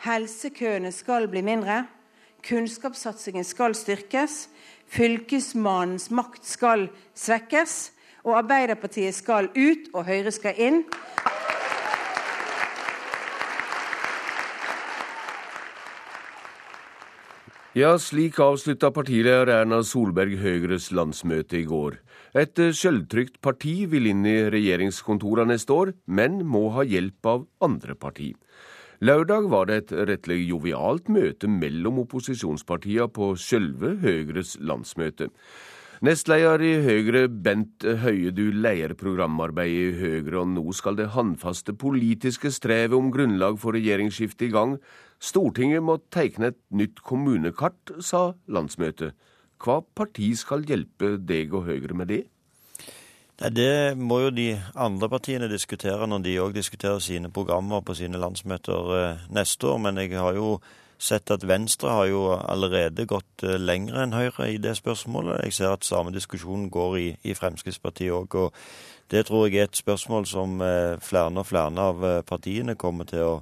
Helsekøene skal bli mindre. Kunnskapssatsingen skal styrkes. Fylkesmannens makt skal svekkes. Og Arbeiderpartiet skal ut, og Høyre skal inn. Ja, slik avslutta partileder Erna Solberg Høyres landsmøte i går. Et selvtrygt parti vil inn i regjeringskontorene neste år, men må ha hjelp av andre parti. Lørdag var det et rettelig jovialt møte mellom opposisjonspartiene på sjølve Høyres landsmøte. Nestleder i Høyre, Bent Høie, du leier programarbeidet i Høyre, og nå skal det håndfaste politiske strevet om grunnlag for regjeringsskifte i gang. Stortinget må tegne et nytt kommunekart, sa landsmøtet. Hva parti skal hjelpe deg og Høyre med det? Nei, Det må jo de andre partiene diskutere når de òg diskuterer sine programmer på sine landsmøter eh, neste år. Men jeg har jo sett at Venstre har jo allerede gått eh, lenger enn Høyre i det spørsmålet. Jeg ser at samme diskusjon går i, i Fremskrittspartiet òg. Og det tror jeg er et spørsmål som eh, flere og flere av partiene kommer til å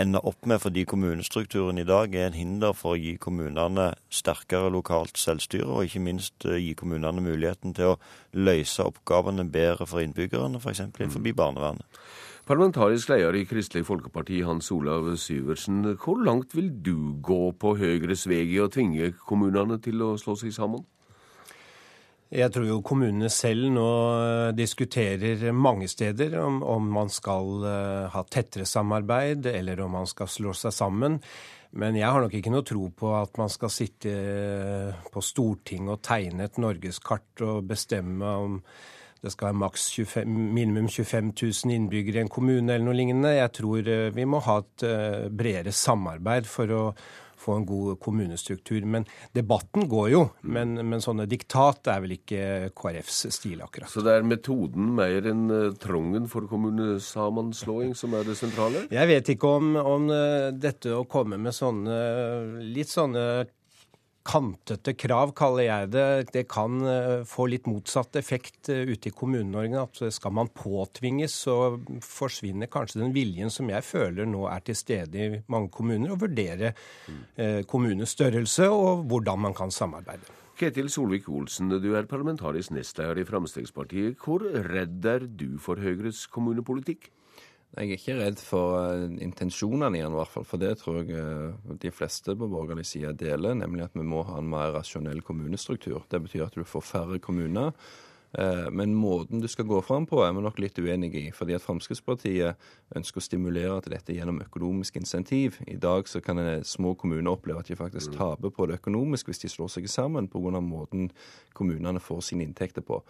ender opp med fordi kommunestrukturen i dag er en hinder for å gi kommunene sterkere lokalt selvstyre, og ikke minst eh, gi kommunene muligheten til å løse oppgavene bedre for innbyggerne, f.eks. innenfor mm. barnevernet. Parlamentarisk leder i Kristelig Folkeparti, Hans Olav Syversen. Hvor langt vil du gå på Høyres vei i å tvinge kommunene til å slå seg sammen? Jeg tror jo kommunene selv nå eh, diskuterer mange steder om, om, man skal eh, ha tettere samarbeid, eller om man skal slå seg sammen. Men jeg har nok ikke noe tro på at man skal sitte eh, på Stortinget og tegne et norgeskart og bestemme om det skal være maks 25, minimum 25 000 innbyggere i en kommune eller noe lignende. Jeg tror vi må ha et bredere samarbeid for å få en god kommunestruktur. Men debatten går jo. Men, men sånne diktat er vel ikke KrFs stil, akkurat. Så det er metoden mer enn trongen trangen for kommunesammenslåing som er det sentrale? Jeg vet ikke om, om uh, dette å komme med sånne litt sånne kantete krav, kaller jeg det. Det kan eh, få litt motsatt effekt eh, ute i Kommune-Norge. At skal man påtvinges, så forsvinner kanskje den viljen som jeg føler nå er til stede i mange kommuner, å vurdere eh, kommunens størrelse og hvordan man kan samarbeide. Ketil Solvik-Olsen, du er parlamentarisk nestleder i Fremskrittspartiet. Hvor redd er du for Høyres kommunepolitikk? Jeg er ikke redd for eh, intensjonene i den, i hvert fall. For det tror jeg eh, de fleste på borgerlig side deler, nemlig at vi må ha en mer rasjonell kommunestruktur. Det betyr at du får færre kommuner. Eh, men måten du skal gå fram på, er vi nok litt uenig i. fordi at Fremskrittspartiet ønsker å stimulere til dette gjennom økonomisk insentiv. I dag så kan små kommuner oppleve at de faktisk mm. taper på det økonomisk hvis de slår seg sammen pga. måten kommunene får sine inntekter på.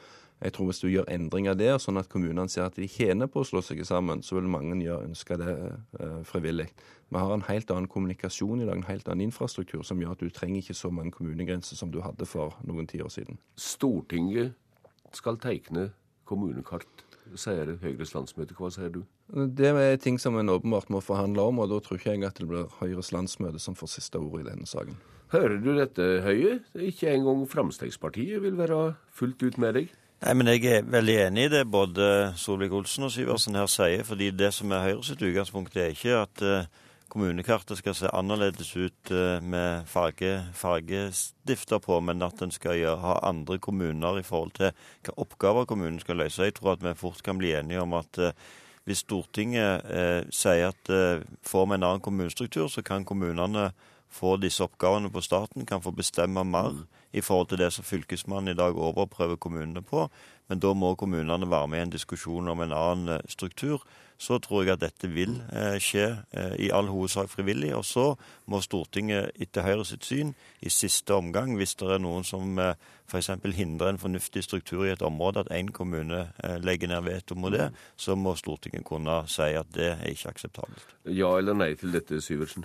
Jeg tror Hvis du gjør endringer der, sånn at kommunene ser at de tjener på å slå seg sammen, så vil mange gjøre, ønske det uh, frivillig. Vi har en helt annen kommunikasjon i dag, en helt annen infrastruktur, som gjør at du trenger ikke så mange kommunegrenser som du hadde for noen tiår siden. Stortinget skal tegne kommunekart, sier Høyres landsmøte. Hva sier du? Det er ting som en åpenbart må forhandle om, og da tror ikke jeg at det blir Høyres landsmøte som får siste ord i denne saken. Hører du dette, Høie? Ikke engang Fremskrittspartiet vil være fullt ut med deg? Nei, men Jeg er veldig enig i det både Solvik-Olsen og Syversen her sier. fordi det som er Høyres utgangspunkt, er ikke at uh, kommunekartet skal se annerledes ut uh, med farge, fargestifter på, men at en skal gjøre, ha andre kommuner i forhold til hva oppgaver kommunen skal løse. Jeg tror at vi fort kan bli enige om at uh, hvis Stortinget sier at får vi en annen kommunestruktur, så kan kommunene få disse oppgavene på staten, kan få bestemme mer i forhold til det som Fylkesmannen i dag overprøver kommunene på. Men da må kommunene være med i en diskusjon om en annen eh, struktur. Så tror jeg at dette vil eh, skje eh, i all hovedsak frivillig. Og så må Stortinget etter Høyre sitt syn i siste omgang, hvis det er noen som eh, f.eks. hindrer en fornuftig struktur i et område, at én kommune legger ned veto mot det, så må Stortinget kunne si at det er ikke akseptabelt. Ja eller nei til dette, Syversen?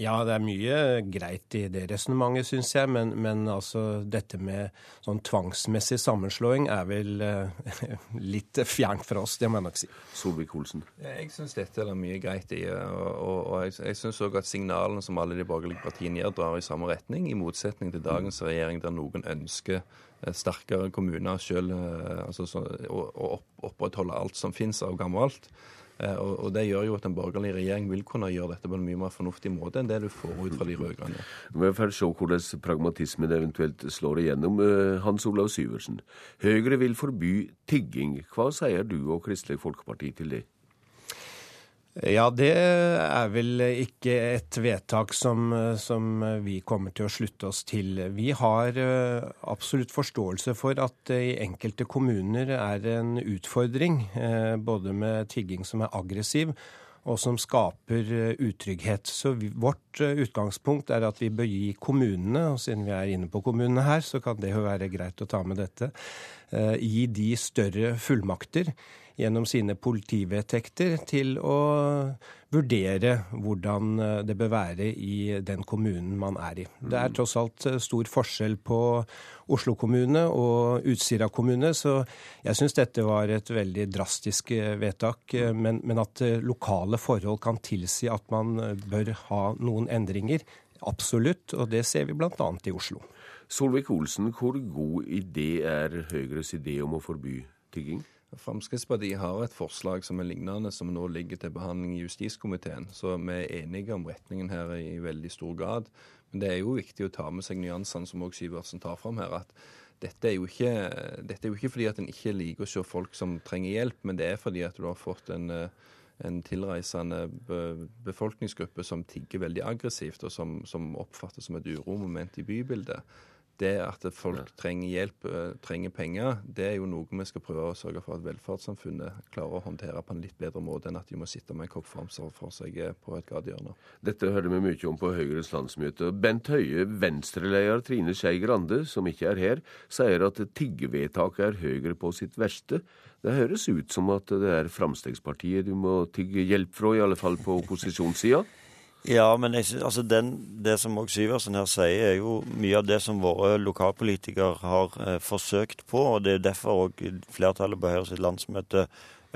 Ja, det er mye greit i det resonnementet, syns jeg. Men, men, altså dette med sånn tvangsmessig sammenslåing er vel eh, litt fjernt fra oss, det må jeg nok si. Solvik-Olsen? Jeg syns dette er mye greit i. Og, og, og jeg, jeg syns òg at signalene som alle de borgerlige partiene gir, drar i samme retning. I motsetning til dagens regjering, der noen ønsker eh, sterkere kommuner sjøl, altså, altså, å, å opprettholde alt som finnes av gammelt. Eh, og, Det gjør jo at en borgerlig regjering vil kunne gjøre dette på en mye mer fornuftig måte enn det du får ut fra de rød-grønne. Vi får se hvordan pragmatismen eventuelt slår igjennom. Eh, Hans Olav Syversen, Høyre vil forby tigging. Hva sier du og Kristelig Folkeparti til det? Ja, det er vel ikke et vedtak som, som, vi kommer til å slutte oss til. Vi har eh, absolutt forståelse for at det i enkelte kommuner er en utfordring, eh, både med tigging som er aggressiv, og som skaper eh, utrygghet. Så vi, vårt utgangspunkt er at vi bør gi kommunene, og siden vi er inne på kommunene her, så kan det jo være greit å ta med dette, gi de større fullmakter gjennom sine politivedtekter til å vurdere hvordan eh, det bør være i den kommunen man er i. Det er mm. tross alt eh, stor forskjell på Oslo kommune og Utsira kommune, så jeg syns dette var et veldig drastisk eh, vedtak. Men, men at lokale forhold kan tilsi at man bør ha noen endringer, absolutt. Og det ser vi bl.a. i Oslo. Solvik-Olsen, hvor god idé er Høyres idé om å forby tigging? Fremskrittspartiet har et forslag som er lignende, som nå ligger til behandling i justiskomiteen. Så vi er enige om retningen her i veldig stor grad. Men det er jo viktig å ta med seg nyansene som også Syvertsen tar fram her. at dette er, jo ikke, dette er jo ikke fordi at en ikke liker å se folk som trenger hjelp, men det er fordi at du har fått en, en tilreisende befolkningsgruppe som tigger veldig aggressivt, og som, som oppfattes som et uromoment i bybildet det at folk trenger hjelp, eh, trenger penger, det er jo noe vi skal prøve å sørge for at velferdssamfunnet klarer å håndtere på en litt bedre måte enn at de må sitte med en kopp framfor for seg eh, på et gatehjørne. Dette hørte vi mye om på Høyres landsmøte. Bent Høie, Venstre-leder Trine Skei Grande, som ikke er her, sier at tiggevedtaket er Høyre på sitt verste. Det høres ut som at det er Fremskrittspartiet du må tigge hjelp fra, i alle fall på opposisjonssida? Ja, men jeg, altså den, det som også Syversen her sier, er jo mye av det som våre lokalpolitikere har eh, forsøkt på. og Det er derfor òg flertallet på Høyre sitt landsmøte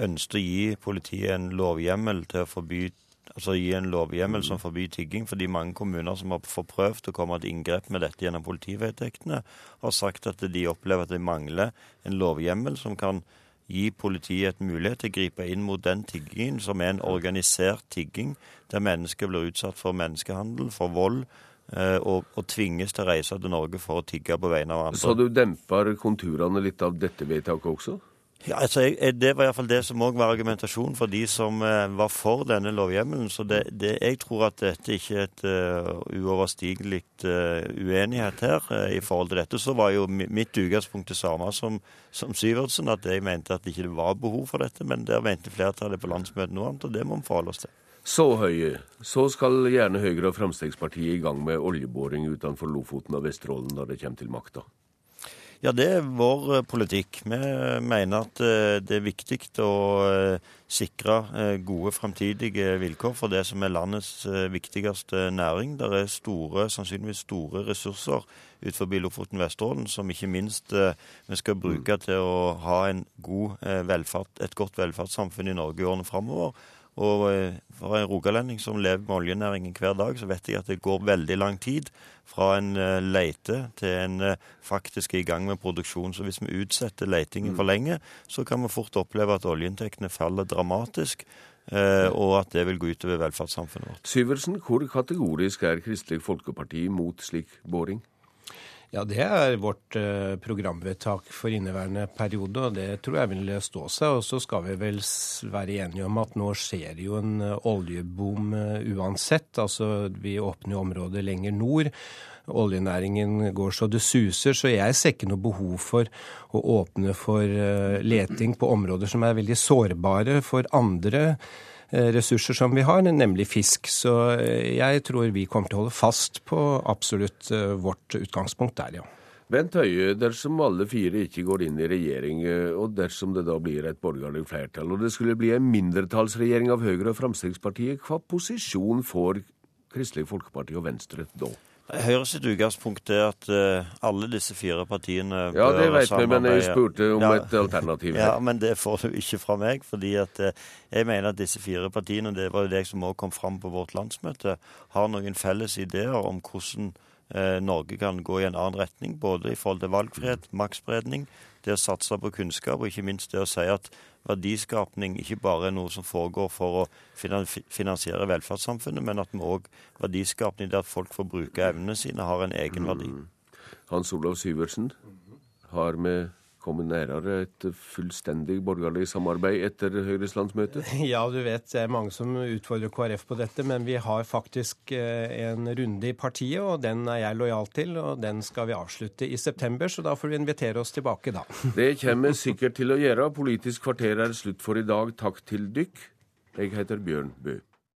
ønsket å gi politiet en lovhjemmel til å forby altså gi en lovhjemmel som forbyr tigging, fordi mange kommuner som har forprøvd å komme til inngrep med dette gjennom politivedtektene, har sagt at de opplever at de mangler en lovhjemmel som kan gi politiet et mulighet til å gripe inn mot den tiggingen som er en organisert tigging, der mennesker blir utsatt for menneskehandel, for vold, eh, og, og, tvinges til å reise til Norge for å tigge på vegne av andre. Så du demper konturene litt av dette vedtaket også? Ja, altså, jeg, Det var iallfall det som òg var argumentasjonen for de som eh, var for denne lovhjemmelen. Så det, det, jeg tror at dette ikke er et uh, uoverstigelig uh, uenighet her i forhold til dette. Så var jo mitt utgangspunkt det samme som, som Syvertsen, at jeg mente at det ikke var behov for dette. Men der mente flertallet på landsmøtet noe annet, og det må vi forholde oss til. Så høye. Så skal gjerne Høyre og Fremskrittspartiet i gang med oljeboring utenfor Lofoten og Vesterålen når det kommer til makta. Ja, det er vår eh, politikk. Vi mener at eh, det er viktig å eh, sikre gode framtidige vilkår for det som er landets viktigste næring. Det er store, sannsynligvis store ressurser utenfor Lofoten Vesterålen som ikke minst vi skal bruke til å ha god velferd, et godt velferdssamfunn i Norge i årene framover. Og eh, for en rogalending som lever med oljenæringen hver dag, så vet jeg at det går veldig lang tid fra en eh, leite til en eh, faktisk er i gang med produksjon. Så hvis vi utsetter leitingen for mm. lenge, så kan vi fort oppleve at oljeinntektene faller dramatisk. og at det vil gå utover velferdssamfunnet vårt. Syversen, hvor kategorisk er Kristelig Folkeparti mot slik boring? Ja, Det er vårt uh, programvedtak for inneværende periode, og det tror jeg vil stå seg. Og så skal vi vel være enige om at nå skjer jo en uh, oljeboom uh, uansett. Altså vi åpner jo områder lenger nord. Oljenæringen går så det suser, så jeg ser ikke noe behov for å åpne for leting på områder som er veldig sårbare for andre Eh, ressurser som vi har, nemlig fisk. Så eh, jeg tror vi kommer til å holde fast på absolutt eh, vårt utgangspunkt der, ja. Bent Høie, dersom alle fire ikke går inn i regjering, og dersom det da blir et borgerlig flertall, og det skulle bli en mindretallsregjering av Høyre og Fremskrittspartiet, hva posisjon får Kristelig Folkeparti og Venstre da? Høyre sitt utgangspunkt er at uh, alle disse fire partiene ja, det vet vi, men jeg spurte om ja, et alternativ. Ja, Men det får du ikke fra meg. fordi at uh, jeg mener at disse fire partiene, det var jo det som også kom fram på vårt landsmøte, har noen felles ideer om hvordan Norge kan gå i en annen retning. Både i forhold til valgfrihet, maktspredning, det å satse på kunnskap, og ikke minst det å si at verdiskapning ikke bare er noe som foregår for å finansiere velferdssamfunnet, men at vi òg verdiskapning der folk får bruke evnene sine, har en egen verdi. Mm. Hans Olav Syversen, har vi komme et fullstendig borgerlig samarbeid etter Høyres landsmøte? Ja, du vet det er mange som utfordrer KrF på dette, men vi har faktisk eh, en runde i partiet, og den er jeg lojal til. Og den skal vi avslutte i september, så da får vi invitere oss tilbake da. Det kommer sikkert til å gjøre. Politisk kvarter er slutt for i dag. Takk til dykk. Jeg heter Bjørn Bø.